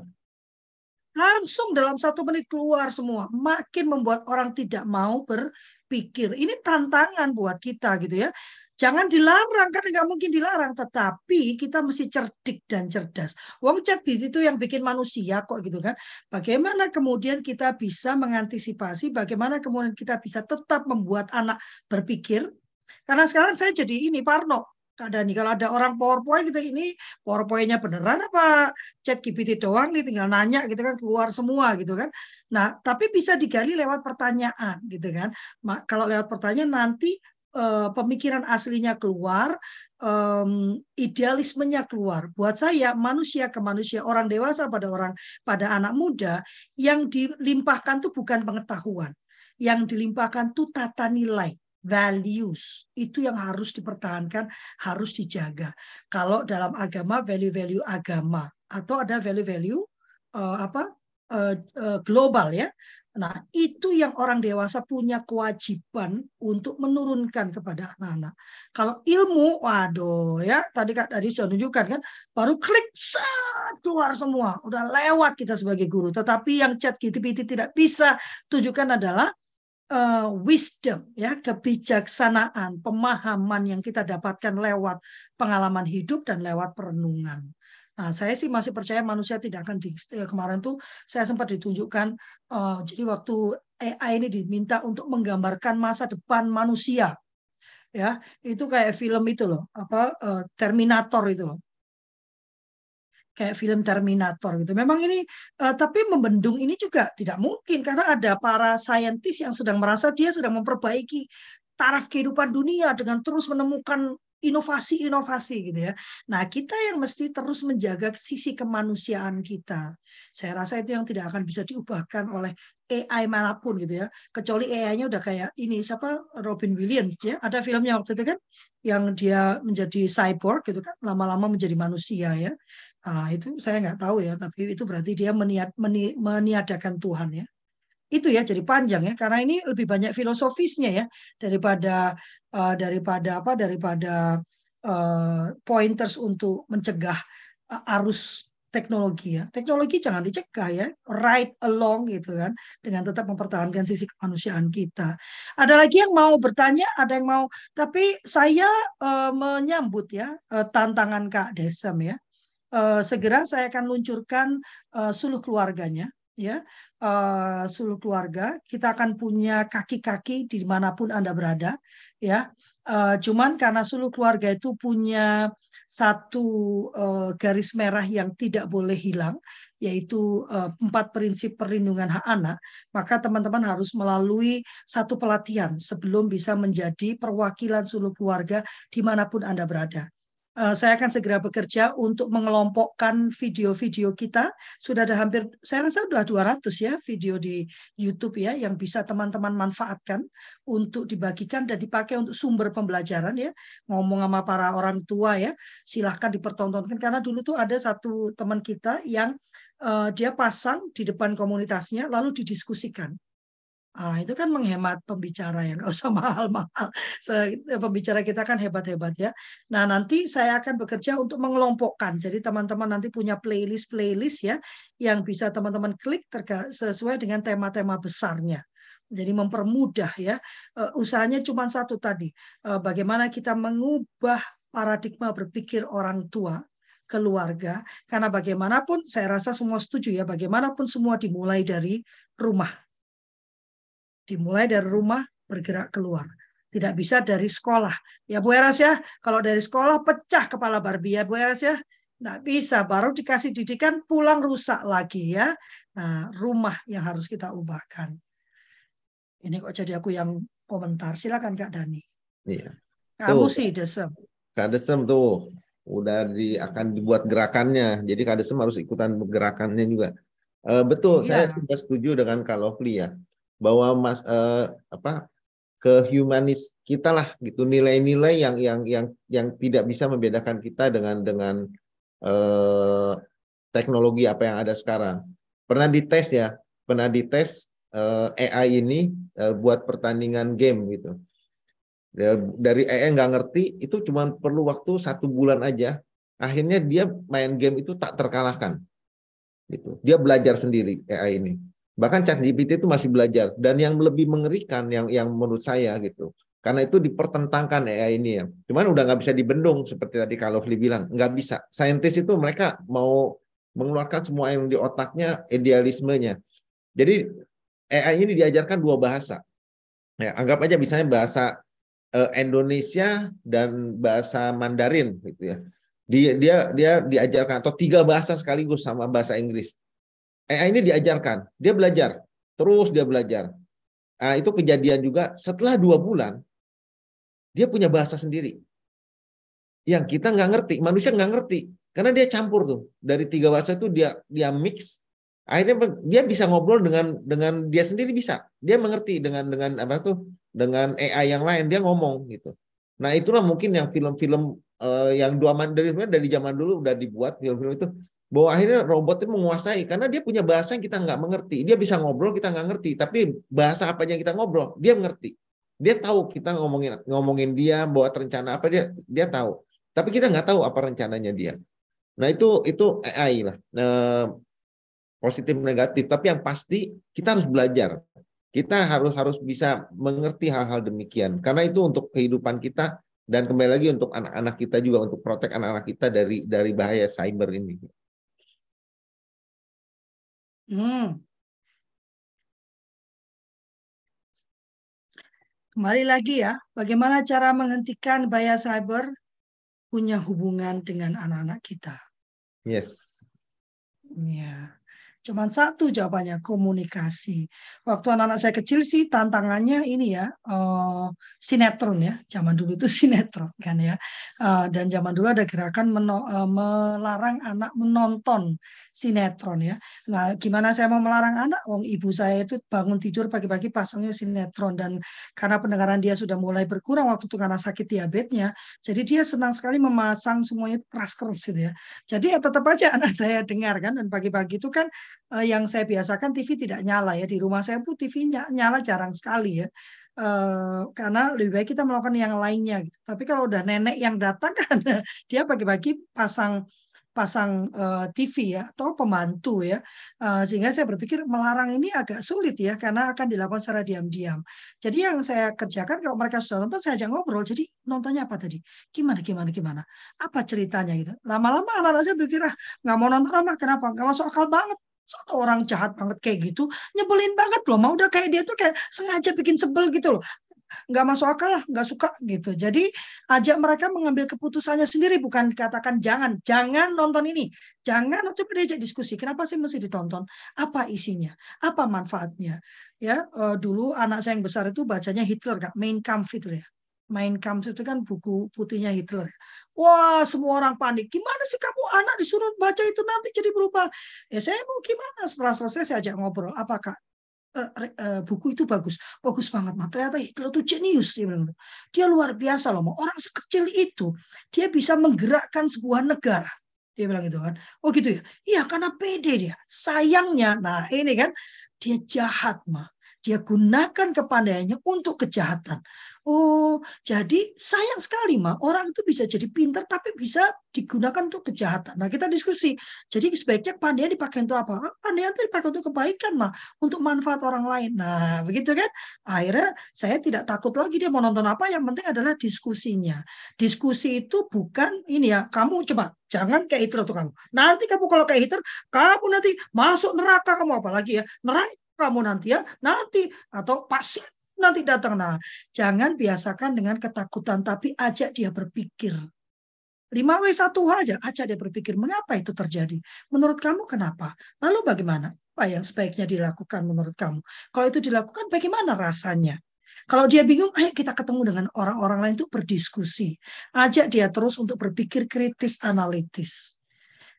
Langsung dalam satu menit keluar semua. Makin membuat orang tidak mau berpikir. Ini tantangan buat kita gitu ya. Jangan dilarang, kan nggak mungkin dilarang. Tetapi kita mesti cerdik dan cerdas. Wong cerdik itu yang bikin manusia kok gitu kan. Bagaimana kemudian kita bisa mengantisipasi, bagaimana kemudian kita bisa tetap membuat anak berpikir, karena sekarang saya jadi ini Parno. Kak Dani, kalau ada orang PowerPoint gitu ini PowerPoint-nya beneran apa chat GPT doang nih tinggal nanya gitu kan keluar semua gitu kan. Nah, tapi bisa digali lewat pertanyaan gitu kan. Kalau lewat pertanyaan nanti eh, pemikiran aslinya keluar, um, idealismenya keluar. Buat saya manusia ke manusia, orang dewasa pada orang pada anak muda yang dilimpahkan tuh bukan pengetahuan, yang dilimpahkan tuh tata nilai values itu yang harus dipertahankan, harus dijaga. Kalau dalam agama value-value agama atau ada value-value uh, apa uh, uh, global ya. Nah, itu yang orang dewasa punya kewajiban untuk menurunkan kepada anak-anak. Kalau ilmu, waduh ya, tadi Kak tadi sudah tunjukkan kan, baru klik saat keluar semua, udah lewat kita sebagai guru. Tetapi yang chat GPT tidak bisa tunjukkan adalah uh, wisdom ya kebijaksanaan pemahaman yang kita dapatkan lewat pengalaman hidup dan lewat perenungan. Nah, saya sih masih percaya manusia tidak akan di, eh, kemarin tuh saya sempat ditunjukkan uh, jadi waktu AI ini diminta untuk menggambarkan masa depan manusia ya itu kayak film itu loh apa uh, Terminator itu loh kayak film Terminator gitu. Memang ini uh, tapi membendung ini juga tidak mungkin karena ada para saintis yang sedang merasa dia sedang memperbaiki taraf kehidupan dunia dengan terus menemukan inovasi-inovasi gitu ya. Nah, kita yang mesti terus menjaga sisi kemanusiaan kita. Saya rasa itu yang tidak akan bisa diubahkan oleh AI mana pun gitu ya. Kecuali AI-nya udah kayak ini siapa Robin Williams ya. Ada filmnya waktu itu kan yang dia menjadi cyborg gitu kan, lama-lama menjadi manusia ya. Nah, itu saya nggak tahu ya, tapi itu berarti dia meniat, meni, meniadakan Tuhan ya. Itu ya jadi panjang ya, karena ini lebih banyak filosofisnya ya daripada uh, daripada apa daripada uh, pointers untuk mencegah uh, arus teknologi ya. Teknologi jangan dicegah ya, right along gitu kan, dengan tetap mempertahankan sisi kemanusiaan kita. Ada lagi yang mau bertanya, ada yang mau, tapi saya uh, menyambut ya uh, tantangan Kak Desem ya uh, segera saya akan luncurkan uh, suluh keluarganya ya. Uh, suluh keluarga kita akan punya kaki-kaki di mana pun anda berada ya. Uh, cuman karena suluh keluarga itu punya satu uh, garis merah yang tidak boleh hilang yaitu uh, empat prinsip perlindungan hak anak maka teman-teman harus melalui satu pelatihan sebelum bisa menjadi perwakilan suluh keluarga di mana pun anda berada. Eh, saya akan segera bekerja untuk mengelompokkan video-video kita. Sudah ada hampir, saya rasa sudah 200 ya video di YouTube ya yang bisa teman-teman manfaatkan untuk dibagikan dan dipakai untuk sumber pembelajaran ya. Ngomong sama para orang tua ya, silahkan dipertontonkan karena dulu tuh ada satu teman kita yang uh, dia pasang di depan komunitasnya lalu didiskusikan Ah, itu kan menghemat pembicara yang nggak usah mahal-mahal. Pembicara kita kan hebat-hebat ya. Nah nanti saya akan bekerja untuk mengelompokkan. Jadi teman-teman nanti punya playlist-playlist ya yang bisa teman-teman klik sesuai dengan tema-tema besarnya. Jadi mempermudah ya. Eh, usahanya cuma satu tadi. Eh, bagaimana kita mengubah paradigma berpikir orang tua keluarga karena bagaimanapun saya rasa semua setuju ya bagaimanapun semua dimulai dari rumah dimulai dari rumah bergerak keluar. Tidak bisa dari sekolah. Ya Bu Eras ya. Kalau dari sekolah pecah kepala Barbie ya Bu Eras ya. Nggak bisa. Baru dikasih didikan pulang rusak lagi ya. Nah rumah yang harus kita ubahkan. Ini kok jadi aku yang komentar. Silakan Kak Dani. Iya. Kamu tuh, sih Desem. Kak Desem tuh. Udah di akan dibuat gerakannya. Jadi Kadesem harus ikutan gerakannya juga. Uh, betul, iya. saya sudah setuju dengan Kak Lovely ya bahwa mas uh, apa ke humanis kita lah gitu nilai-nilai yang yang yang yang tidak bisa membedakan kita dengan dengan uh, teknologi apa yang ada sekarang. Pernah dites ya, pernah dites uh, AI ini uh, buat pertandingan game gitu dari EE nggak ngerti itu cuma perlu waktu satu bulan aja. Akhirnya dia main game itu tak terkalahkan. Gitu. Dia belajar sendiri AI ini. Bahkan ChatGPT itu masih belajar. Dan yang lebih mengerikan yang yang menurut saya gitu. Karena itu dipertentangkan AI ini ya. Cuman udah nggak bisa dibendung seperti tadi kalau Fli bilang. Nggak bisa. Saintis itu mereka mau mengeluarkan semua yang di otaknya, idealismenya. Jadi AI ini diajarkan dua bahasa. Ya, anggap aja misalnya bahasa uh, Indonesia dan bahasa Mandarin gitu ya. Dia dia dia diajarkan atau tiga bahasa sekaligus sama bahasa Inggris. AI ini diajarkan, dia belajar, terus dia belajar. Nah, itu kejadian juga setelah dua bulan, dia punya bahasa sendiri. Yang kita nggak ngerti, manusia nggak ngerti, karena dia campur tuh dari tiga bahasa itu dia dia mix. Akhirnya dia bisa ngobrol dengan dengan dia sendiri bisa, dia mengerti dengan dengan apa tuh dengan AI yang lain dia ngomong gitu. Nah itulah mungkin yang film-film uh, yang dua mandiri dari zaman dulu udah dibuat film-film itu bahwa akhirnya robot itu menguasai karena dia punya bahasa yang kita nggak mengerti. Dia bisa ngobrol kita nggak ngerti, tapi bahasa apa yang kita ngobrol dia mengerti. Dia tahu kita ngomongin ngomongin dia buat rencana apa dia dia tahu. Tapi kita nggak tahu apa rencananya dia. Nah itu itu AI lah. Eh, positif negatif. Tapi yang pasti kita harus belajar kita harus harus bisa mengerti hal-hal demikian karena itu untuk kehidupan kita dan kembali lagi untuk anak-anak kita juga untuk protek anak-anak kita dari dari bahaya cyber ini. Hmm. Kembali lagi ya, bagaimana cara menghentikan bahaya cyber punya hubungan dengan anak-anak kita. Yes. Ya. Cuman satu jawabannya komunikasi. Waktu anak-anak saya kecil sih tantangannya ini ya uh, sinetron ya. Zaman dulu itu sinetron kan ya. Uh, dan zaman dulu ada gerakan meno, uh, melarang anak menonton sinetron ya. Nah, gimana saya mau melarang anak? Wong ibu saya itu bangun tidur pagi-pagi pasangnya sinetron dan karena pendengaran dia sudah mulai berkurang waktu itu karena sakit diabetesnya, jadi dia senang sekali memasang semuanya keras-keras gitu ya. Jadi ya tetap aja anak saya dengar kan dan pagi-pagi itu kan yang saya biasakan TV tidak nyala ya. Di rumah saya pun TV nyala jarang sekali ya. Uh, karena lebih baik kita melakukan yang lainnya gitu. tapi kalau udah nenek yang datang kan dia pagi-pagi pasang pasang eh, TV ya atau pembantu ya. Sehingga saya berpikir melarang ini agak sulit ya karena akan dilakukan secara diam-diam. Jadi yang saya kerjakan kalau mereka sudah nonton saya ajak ngobrol. Jadi nontonnya apa tadi? Gimana gimana gimana? Apa ceritanya gitu? Lama-lama anak-anak saya berpikir ah nggak mau nonton apa kenapa? Nggak masuk akal banget satu orang jahat banget kayak gitu? Nyebelin banget loh. Mau udah kayak dia tuh kayak sengaja bikin sebel gitu loh. Nggak masuk akal lah nggak suka gitu. Jadi ajak mereka mengambil keputusannya sendiri bukan dikatakan jangan. Jangan nonton ini. Jangan coba diajak diskusi. Kenapa sih mesti ditonton? Apa isinya? Apa manfaatnya? Ya uh, dulu anak saya yang besar itu bacanya Hitler kak. Main Kampf itu ya Mein Kampf itu kan buku putihnya Hitler. Wah, semua orang panik. Gimana sih kamu anak disuruh baca itu nanti jadi berubah? Ya saya mau gimana? Setelah selesai saya ajak ngobrol. Apakah uh, uh, buku itu bagus? Bagus banget. Mah. Ternyata Hitler itu jenius. Dia. Dia luar biasa loh. Orang sekecil itu dia bisa menggerakkan sebuah negara. Dia bilang gitu kan. Oh gitu ya. Iya karena pede dia. Sayangnya, nah ini kan dia jahat mah dia gunakan kepandaiannya untuk kejahatan. Oh, jadi sayang sekali mah orang itu bisa jadi pintar tapi bisa digunakan untuk kejahatan. Nah, kita diskusi. Jadi sebaiknya kepandaian dipakai untuk apa? Kepandaian itu dipakai untuk kebaikan mah, untuk manfaat orang lain. Nah, begitu kan? Akhirnya saya tidak takut lagi dia mau nonton apa, yang penting adalah diskusinya. Diskusi itu bukan ini ya, kamu coba jangan kayak Hitler tuh kamu. Nanti kamu kalau kayak Hitler, kamu nanti masuk neraka kamu apalagi ya. Neraka kamu nanti ya, nanti atau pasti nanti datang. Nah, jangan biasakan dengan ketakutan, tapi ajak dia berpikir. 5W1 aja, ajak dia berpikir, mengapa itu terjadi? Menurut kamu kenapa? Lalu bagaimana? Apa yang sebaiknya dilakukan menurut kamu? Kalau itu dilakukan, bagaimana rasanya? Kalau dia bingung, ayo kita ketemu dengan orang-orang lain untuk berdiskusi. Ajak dia terus untuk berpikir kritis, analitis.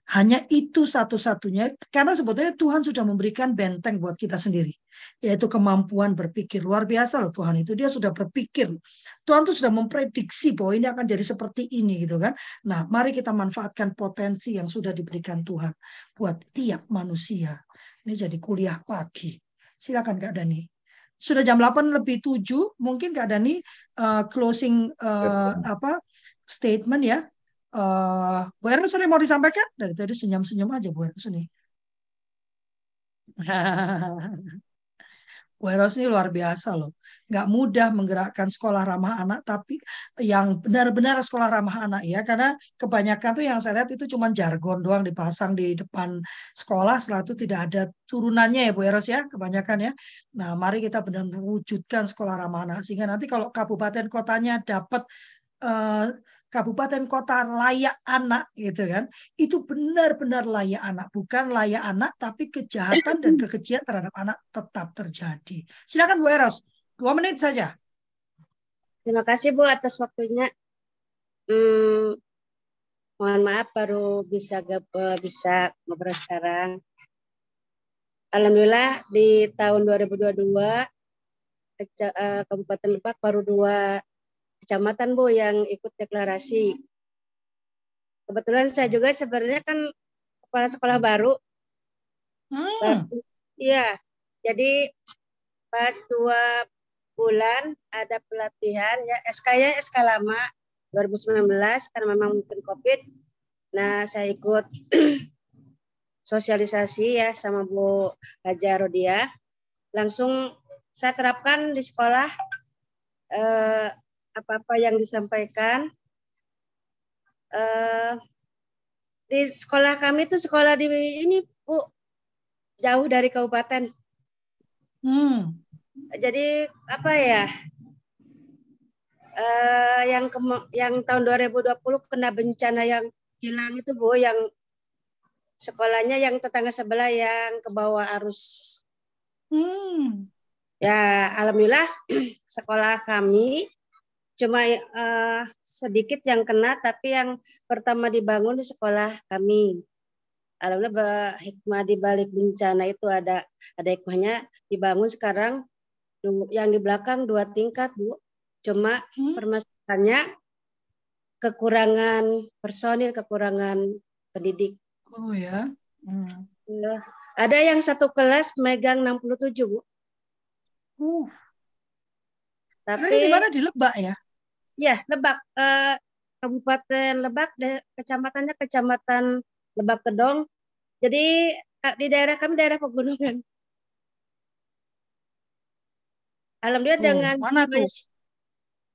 Hanya itu satu-satunya, karena sebetulnya Tuhan sudah memberikan benteng buat kita sendiri, yaitu kemampuan berpikir. Luar biasa loh Tuhan itu, dia sudah berpikir. Tuhan tuh sudah memprediksi bahwa ini akan jadi seperti ini gitu kan. Nah, mari kita manfaatkan potensi yang sudah diberikan Tuhan buat tiap manusia. Ini jadi kuliah pagi. Silakan Kak Dani. Sudah jam 8 lebih 7, mungkin Kak Dani uh, closing uh, apa statement ya Uh, Bu ada mau disampaikan? Dari tadi senyum-senyum aja Bu Eros ini. Bu Eros ini luar biasa loh. Nggak mudah menggerakkan sekolah ramah anak, tapi yang benar-benar sekolah ramah anak ya. Karena kebanyakan tuh yang saya lihat itu cuma jargon doang dipasang di depan sekolah, setelah itu tidak ada turunannya ya Bu Eros ya, kebanyakan ya. Nah mari kita benar wujudkan sekolah ramah anak. Sehingga nanti kalau kabupaten kotanya dapat uh, kabupaten kota layak anak gitu kan. Itu benar-benar layak anak. Bukan layak anak tapi kejahatan dan kekejian terhadap anak tetap terjadi. Silakan Bu Eros. Dua menit saja. Terima kasih Bu atas waktunya. Hmm, mohon maaf baru bisa eh, bisa ngobrol sekarang. Alhamdulillah di tahun 2022 eh, Kabupaten Lebak baru dua kecamatan Bu yang ikut deklarasi. Kebetulan saya juga sebenarnya kan kepala sekolah baru. Hmm. Iya, jadi pas dua bulan ada pelatihan ya SK-nya SK lama 2019 karena memang mungkin COVID. Nah, saya ikut sosialisasi ya sama Bu Haja Rodia. Langsung saya terapkan di sekolah eh, apa-apa yang disampaikan. Uh, di sekolah kami itu sekolah di ini Bu jauh dari kabupaten. Hmm. Jadi apa ya? Uh, yang ke, yang tahun 2020 kena bencana yang hilang itu Bu yang sekolahnya yang tetangga sebelah yang ke bawah arus. Hmm. Ya, alhamdulillah sekolah kami cuma uh, sedikit yang kena tapi yang pertama dibangun di sekolah kami alhamdulillah hikmah di balik bencana itu ada ada hikmahnya dibangun sekarang yang di belakang dua tingkat bu cuma hmm? permasalahannya kekurangan personil kekurangan pendidik oh ya hmm. ya. ada yang satu kelas megang 67 bu uh. tapi di mana di Lebak ya Ya, Lebak. Eh, Kabupaten Lebak, kecamatannya Kecamatan Lebak Kedong. Jadi di daerah kami daerah pegunungan. Alhamdulillah oh, dengan mana tuh?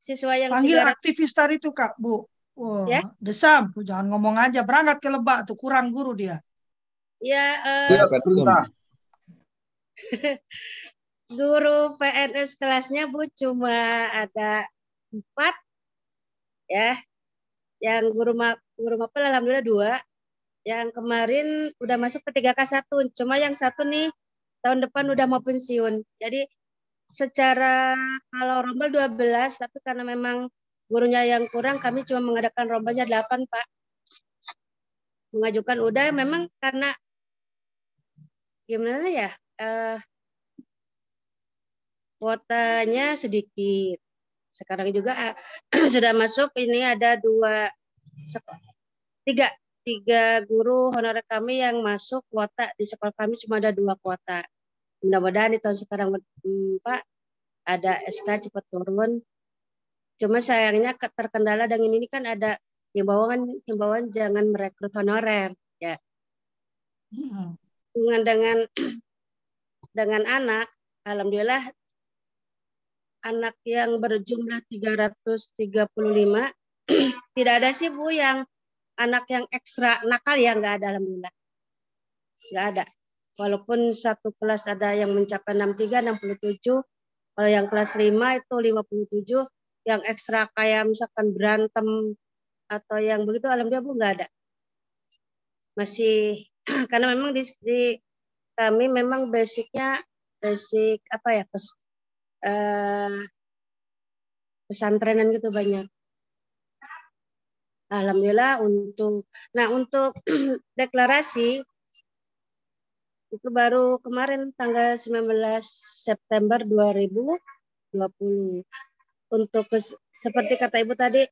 siswa yang panggil aktivis tadi tuh kak bu. Wah, ya? desam, jangan ngomong aja berangkat ke Lebak tuh kurang guru dia. Ya, uh, ya guru PNS kelasnya bu cuma ada empat ya. Yang guru ma guru mapel alhamdulillah dua. Yang kemarin udah masuk ke 3K1 cuma yang satu nih tahun depan udah mau pensiun. Jadi secara kalau rombel 12 tapi karena memang gurunya yang kurang kami cuma mengadakan rombelnya 8 Pak. Mengajukan udah memang karena gimana ya eh, kuotanya sedikit sekarang juga uh, sudah masuk ini ada dua tiga tiga guru honorer kami yang masuk kuota di sekolah kami cuma ada dua kuota mudah-mudahan di tahun sekarang Pak ada SK cepat turun. Cuma sayangnya terkendala dengan ini kan ada himbauan himbauan jangan merekrut honorer ya. Hmm. Dengan dengan dengan anak, alhamdulillah anak yang berjumlah 335 tidak ada sih Bu yang anak yang ekstra nakal ya nggak ada alhamdulillah. Nggak ada. Walaupun satu kelas ada yang mencapai 63, 67, kalau yang kelas 5 itu 57, yang ekstra kayak misalkan berantem atau yang begitu alhamdulillah Bu nggak ada. Masih karena memang di, di kami memang basicnya basic apa ya uh, pesantrenan gitu banyak. Alhamdulillah untuk nah untuk deklarasi itu baru kemarin tanggal 19 September 2020. Untuk seperti kata Ibu tadi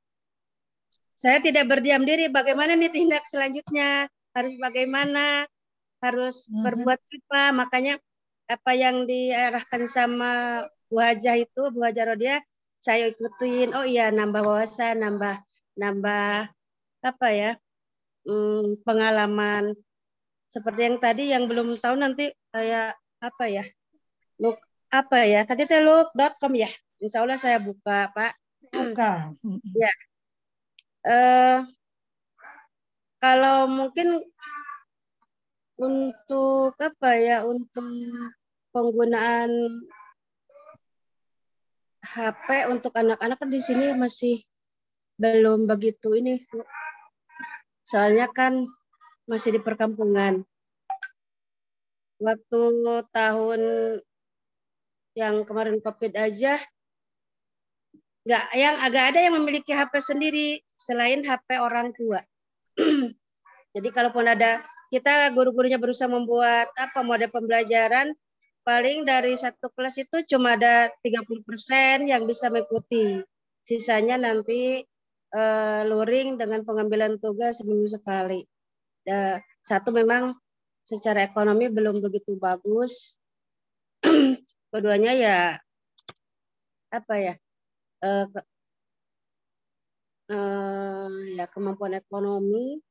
saya tidak berdiam diri bagaimana nih tindak selanjutnya harus bagaimana harus mm -hmm. berbuat apa makanya apa yang diarahkan sama wajah itu wajah Rodia saya ikutin. Oh iya nambah wawasan nambah nambah apa ya hmm, pengalaman. Seperti yang tadi yang belum tahu nanti kayak apa ya look apa ya tadi teh look.com ya. Insya Allah saya buka Pak. Buka. Ya eh, kalau mungkin untuk apa ya untuk penggunaan HP untuk anak-anak kan di sini masih belum begitu ini. Soalnya kan masih di perkampungan. Waktu tahun yang kemarin Covid aja nggak yang agak ada yang memiliki HP sendiri selain HP orang tua. Jadi kalaupun ada kita guru-gurunya berusaha membuat apa mode pembelajaran paling dari satu kelas itu cuma ada 30% yang bisa mengikuti. Sisanya nanti uh, luring dengan pengambilan tugas seminggu sekali. Uh, satu memang secara ekonomi belum begitu bagus. Keduanya ya apa ya? Uh, ke, uh, ya kemampuan ekonomi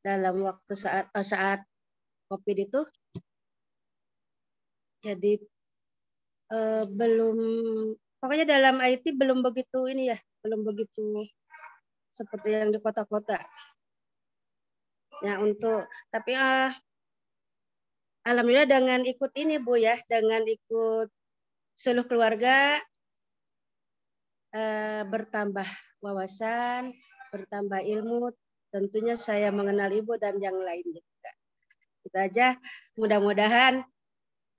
dalam waktu saat saat COVID itu jadi uh, belum pokoknya dalam IT belum begitu ini ya, belum begitu seperti yang di kota-kota. Ya untuk tapi uh, alhamdulillah dengan ikut ini Bu ya, dengan ikut seluruh keluarga uh, bertambah wawasan, bertambah ilmu, tentunya saya mengenal Ibu dan yang lainnya juga. Kita aja mudah-mudahan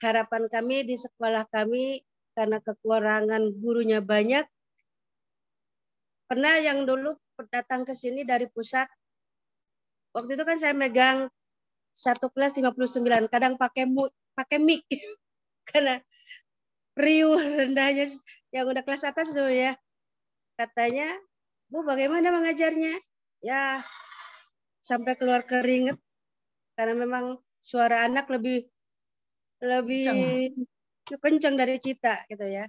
harapan kami di sekolah kami karena kekurangan gurunya banyak. Pernah yang dulu datang ke sini dari pusat, waktu itu kan saya megang satu kelas 59, kadang pakai pakai mic karena riuh rendahnya yang udah kelas atas tuh ya. Katanya, Bu bagaimana mengajarnya? Ya sampai keluar keringet karena memang suara anak lebih lebih kencang, kencang dari kita gitu ya.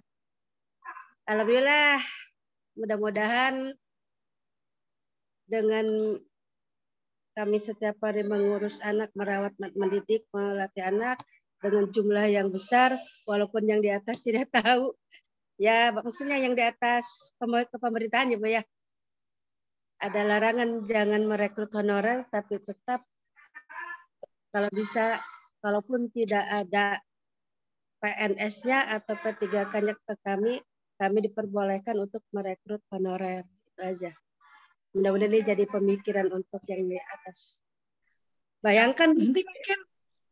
Alhamdulillah mudah-mudahan dengan kami setiap hari mengurus anak, merawat, mendidik, melatih anak dengan jumlah yang besar, walaupun yang di atas tidak tahu. Ya, maksudnya yang di atas pemerintahan ya, Bu ya. Ada larangan jangan merekrut honorer, tapi tetap kalau bisa kalaupun tidak ada PNS-nya atau P3K-nya ke kami, kami diperbolehkan untuk merekrut honorer. Itu aja. Mudah-mudahan ini jadi pemikiran untuk yang di atas. Bayangkan nanti mungkin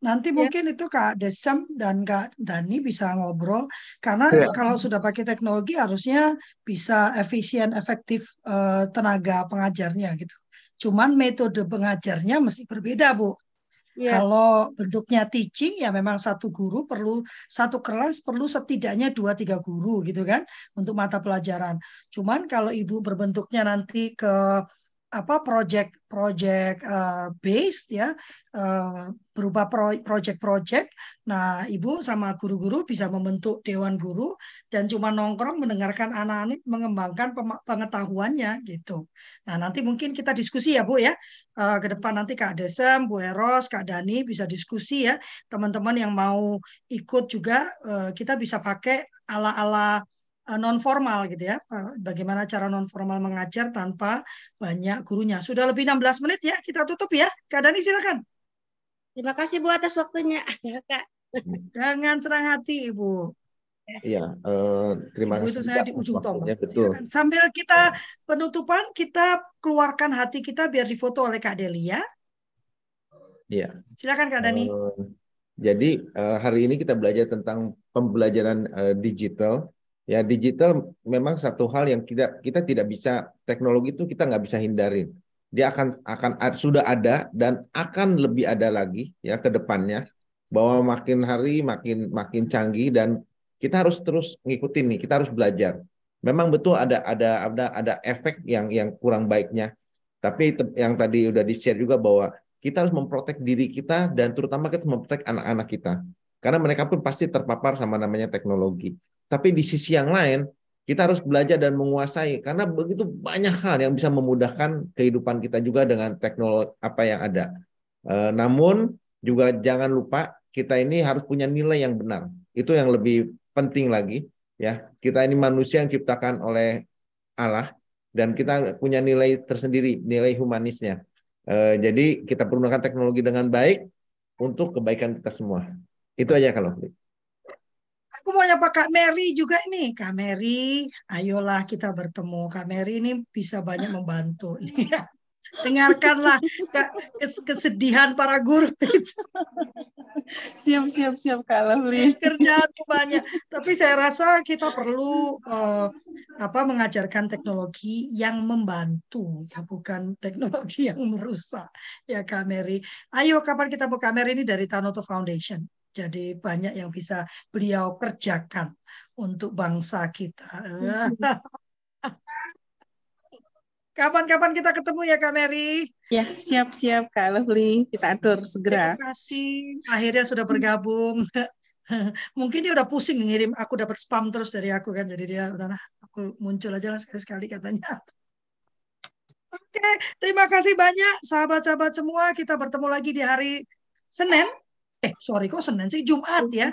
nanti ya. mungkin itu Kak Desem dan Kak Dani bisa ngobrol karena ya. kalau sudah pakai teknologi harusnya bisa efisien efektif uh, tenaga pengajarnya gitu. Cuman metode pengajarnya mesti berbeda Bu. Yeah. Kalau bentuknya teaching ya memang satu guru perlu satu kelas perlu setidaknya dua tiga guru gitu kan untuk mata pelajaran. Cuman kalau ibu berbentuknya nanti ke apa project project uh, based ya uh, berupa project-project. Nah, ibu sama guru-guru bisa membentuk dewan guru dan cuma nongkrong mendengarkan anak-anak mengembangkan pengetahuannya gitu. Nah, nanti mungkin kita diskusi ya bu ya uh, ke depan nanti Kak Desem, Bu Eros, Kak Dani bisa diskusi ya teman-teman yang mau ikut juga uh, kita bisa pakai ala-ala Eh, non formal gitu ya. Bagaimana cara non formal mengajar tanpa banyak gurunya. Sudah lebih 16 menit ya, kita tutup ya. Kak Dani silakan. Terima kasih Bu atas waktunya, Kak. Jangan serang hati, Ibu. Iya, uh, terima Ibu kasih. itu saya di ujung tombak. Betul. Sambil kita penutupan, kita keluarkan hati kita biar difoto oleh Kak Delia. Iya. Silakan Kak Dani. Uh, jadi uh, hari ini kita belajar tentang pembelajaran uh, digital Ya digital memang satu hal yang kita kita tidak bisa teknologi itu kita nggak bisa hindarin. Dia akan akan sudah ada dan akan lebih ada lagi ya ke depannya bahwa makin hari makin makin canggih dan kita harus terus ngikutin nih, kita harus belajar. Memang betul ada ada ada ada efek yang yang kurang baiknya. Tapi yang tadi udah di-share juga bahwa kita harus memprotek diri kita dan terutama kita memprotek anak-anak kita. Karena mereka pun pasti terpapar sama namanya teknologi. Tapi di sisi yang lain, kita harus belajar dan menguasai karena begitu banyak hal yang bisa memudahkan kehidupan kita juga dengan teknologi apa yang ada. E, namun juga jangan lupa kita ini harus punya nilai yang benar. Itu yang lebih penting lagi ya. Kita ini manusia yang diciptakan oleh Allah dan kita punya nilai tersendiri, nilai humanisnya. E, jadi kita pergunakan teknologi dengan baik untuk kebaikan kita semua. Itu aja kalau. Aku mau nyapa Kak Mary juga ini. Kak Mary, ayolah kita bertemu. Kak Mary ini bisa banyak membantu. Dengarkanlah kesedihan para guru. siap, siap, siap Kak Lovely. Kerjaanku banyak. Tapi saya rasa kita perlu uh, apa mengajarkan teknologi yang membantu, ya bukan teknologi yang merusak. Ya Kak Mary. Ayo kapan kita mau Kak Mary ini dari Tanoto Foundation. Jadi banyak yang bisa beliau kerjakan untuk bangsa kita. Kapan-kapan kita ketemu ya Kak Mary? Ya, siap-siap Kak Lovely. Kita atur segera. Terima kasih. Akhirnya sudah bergabung. Mungkin dia udah pusing ngirim aku dapat spam terus dari aku kan. Jadi dia udah aku muncul aja lah sekali-sekali katanya. Oke, terima kasih banyak sahabat-sahabat semua. Kita bertemu lagi di hari Senin eh sorry kok Senin sih? Jumat ya.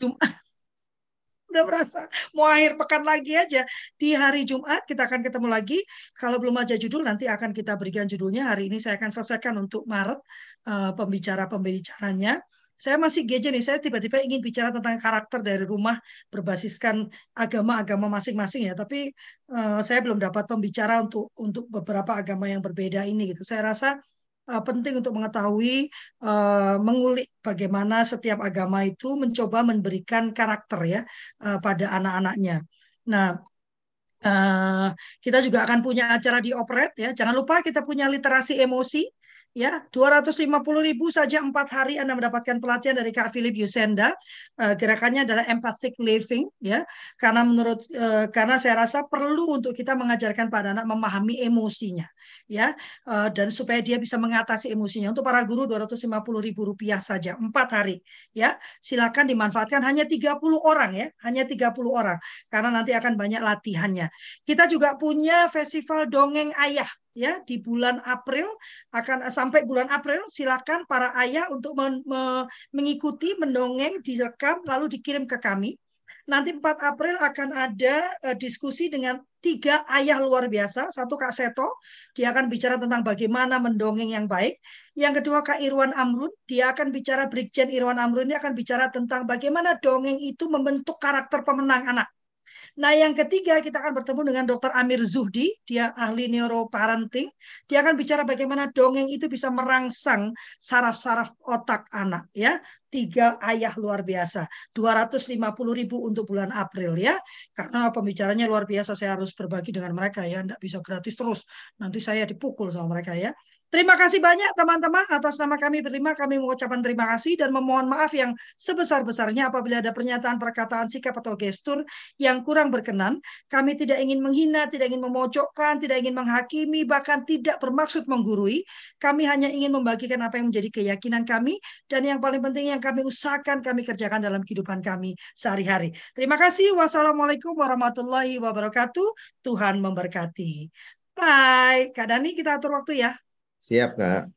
Jumat. Udah berasa. Mau akhir pekan lagi aja. Di hari Jumat kita akan ketemu lagi. Kalau belum aja judul nanti akan kita berikan judulnya. Hari ini saya akan selesaikan untuk Maret uh, pembicara pembicaranya saya masih geje nih, saya tiba-tiba ingin bicara tentang karakter dari rumah berbasiskan agama-agama masing-masing ya, tapi uh, saya belum dapat pembicara untuk untuk beberapa agama yang berbeda ini gitu. Saya rasa uh, penting untuk mengetahui uh, mengulik bagaimana setiap agama itu mencoba memberikan karakter ya uh, pada anak-anaknya. Nah, uh, kita juga akan punya acara di Operet ya. Jangan lupa kita punya literasi emosi ya 250 ribu saja empat hari Anda mendapatkan pelatihan dari Kak Philip Yusenda uh, gerakannya adalah empathic living ya karena menurut uh, karena saya rasa perlu untuk kita mengajarkan pada anak memahami emosinya ya uh, dan supaya dia bisa mengatasi emosinya. Untuk para guru 250 ribu rupiah saja empat hari ya. Silakan dimanfaatkan. Hanya 30 orang ya. Hanya 30 orang karena nanti akan banyak latihannya. Kita juga punya festival dongeng ayah ya di bulan April. Akan sampai bulan April silakan para ayah untuk men, me, mengikuti mendongeng direkam lalu dikirim ke kami. Nanti 4 April akan ada uh, diskusi dengan tiga ayah luar biasa. Satu Kak Seto, dia akan bicara tentang bagaimana mendongeng yang baik. Yang kedua Kak Irwan Amrun, dia akan bicara Brigjen Irwan Amrun ini akan bicara tentang bagaimana dongeng itu membentuk karakter pemenang anak. Nah, yang ketiga kita akan bertemu dengan Dr. Amir Zuhdi, dia ahli neuroparenting. Dia akan bicara bagaimana dongeng itu bisa merangsang saraf-saraf otak anak ya. Tiga ayah luar biasa. 250 ribu untuk bulan April ya. Karena pembicaranya luar biasa saya harus berbagi dengan mereka ya. Tidak bisa gratis terus. Nanti saya dipukul sama mereka ya. Terima kasih banyak teman-teman atas nama kami berlima kami mengucapkan terima kasih dan memohon maaf yang sebesar-besarnya apabila ada pernyataan, perkataan, sikap atau gestur yang kurang berkenan. Kami tidak ingin menghina, tidak ingin memojokkan, tidak ingin menghakimi, bahkan tidak bermaksud menggurui. Kami hanya ingin membagikan apa yang menjadi keyakinan kami dan yang paling penting yang kami usahakan kami kerjakan dalam kehidupan kami sehari-hari. Terima kasih. Wassalamualaikum warahmatullahi wabarakatuh. Tuhan memberkati. Bye. Kak Dani kita atur waktu ya. Siap, Kak.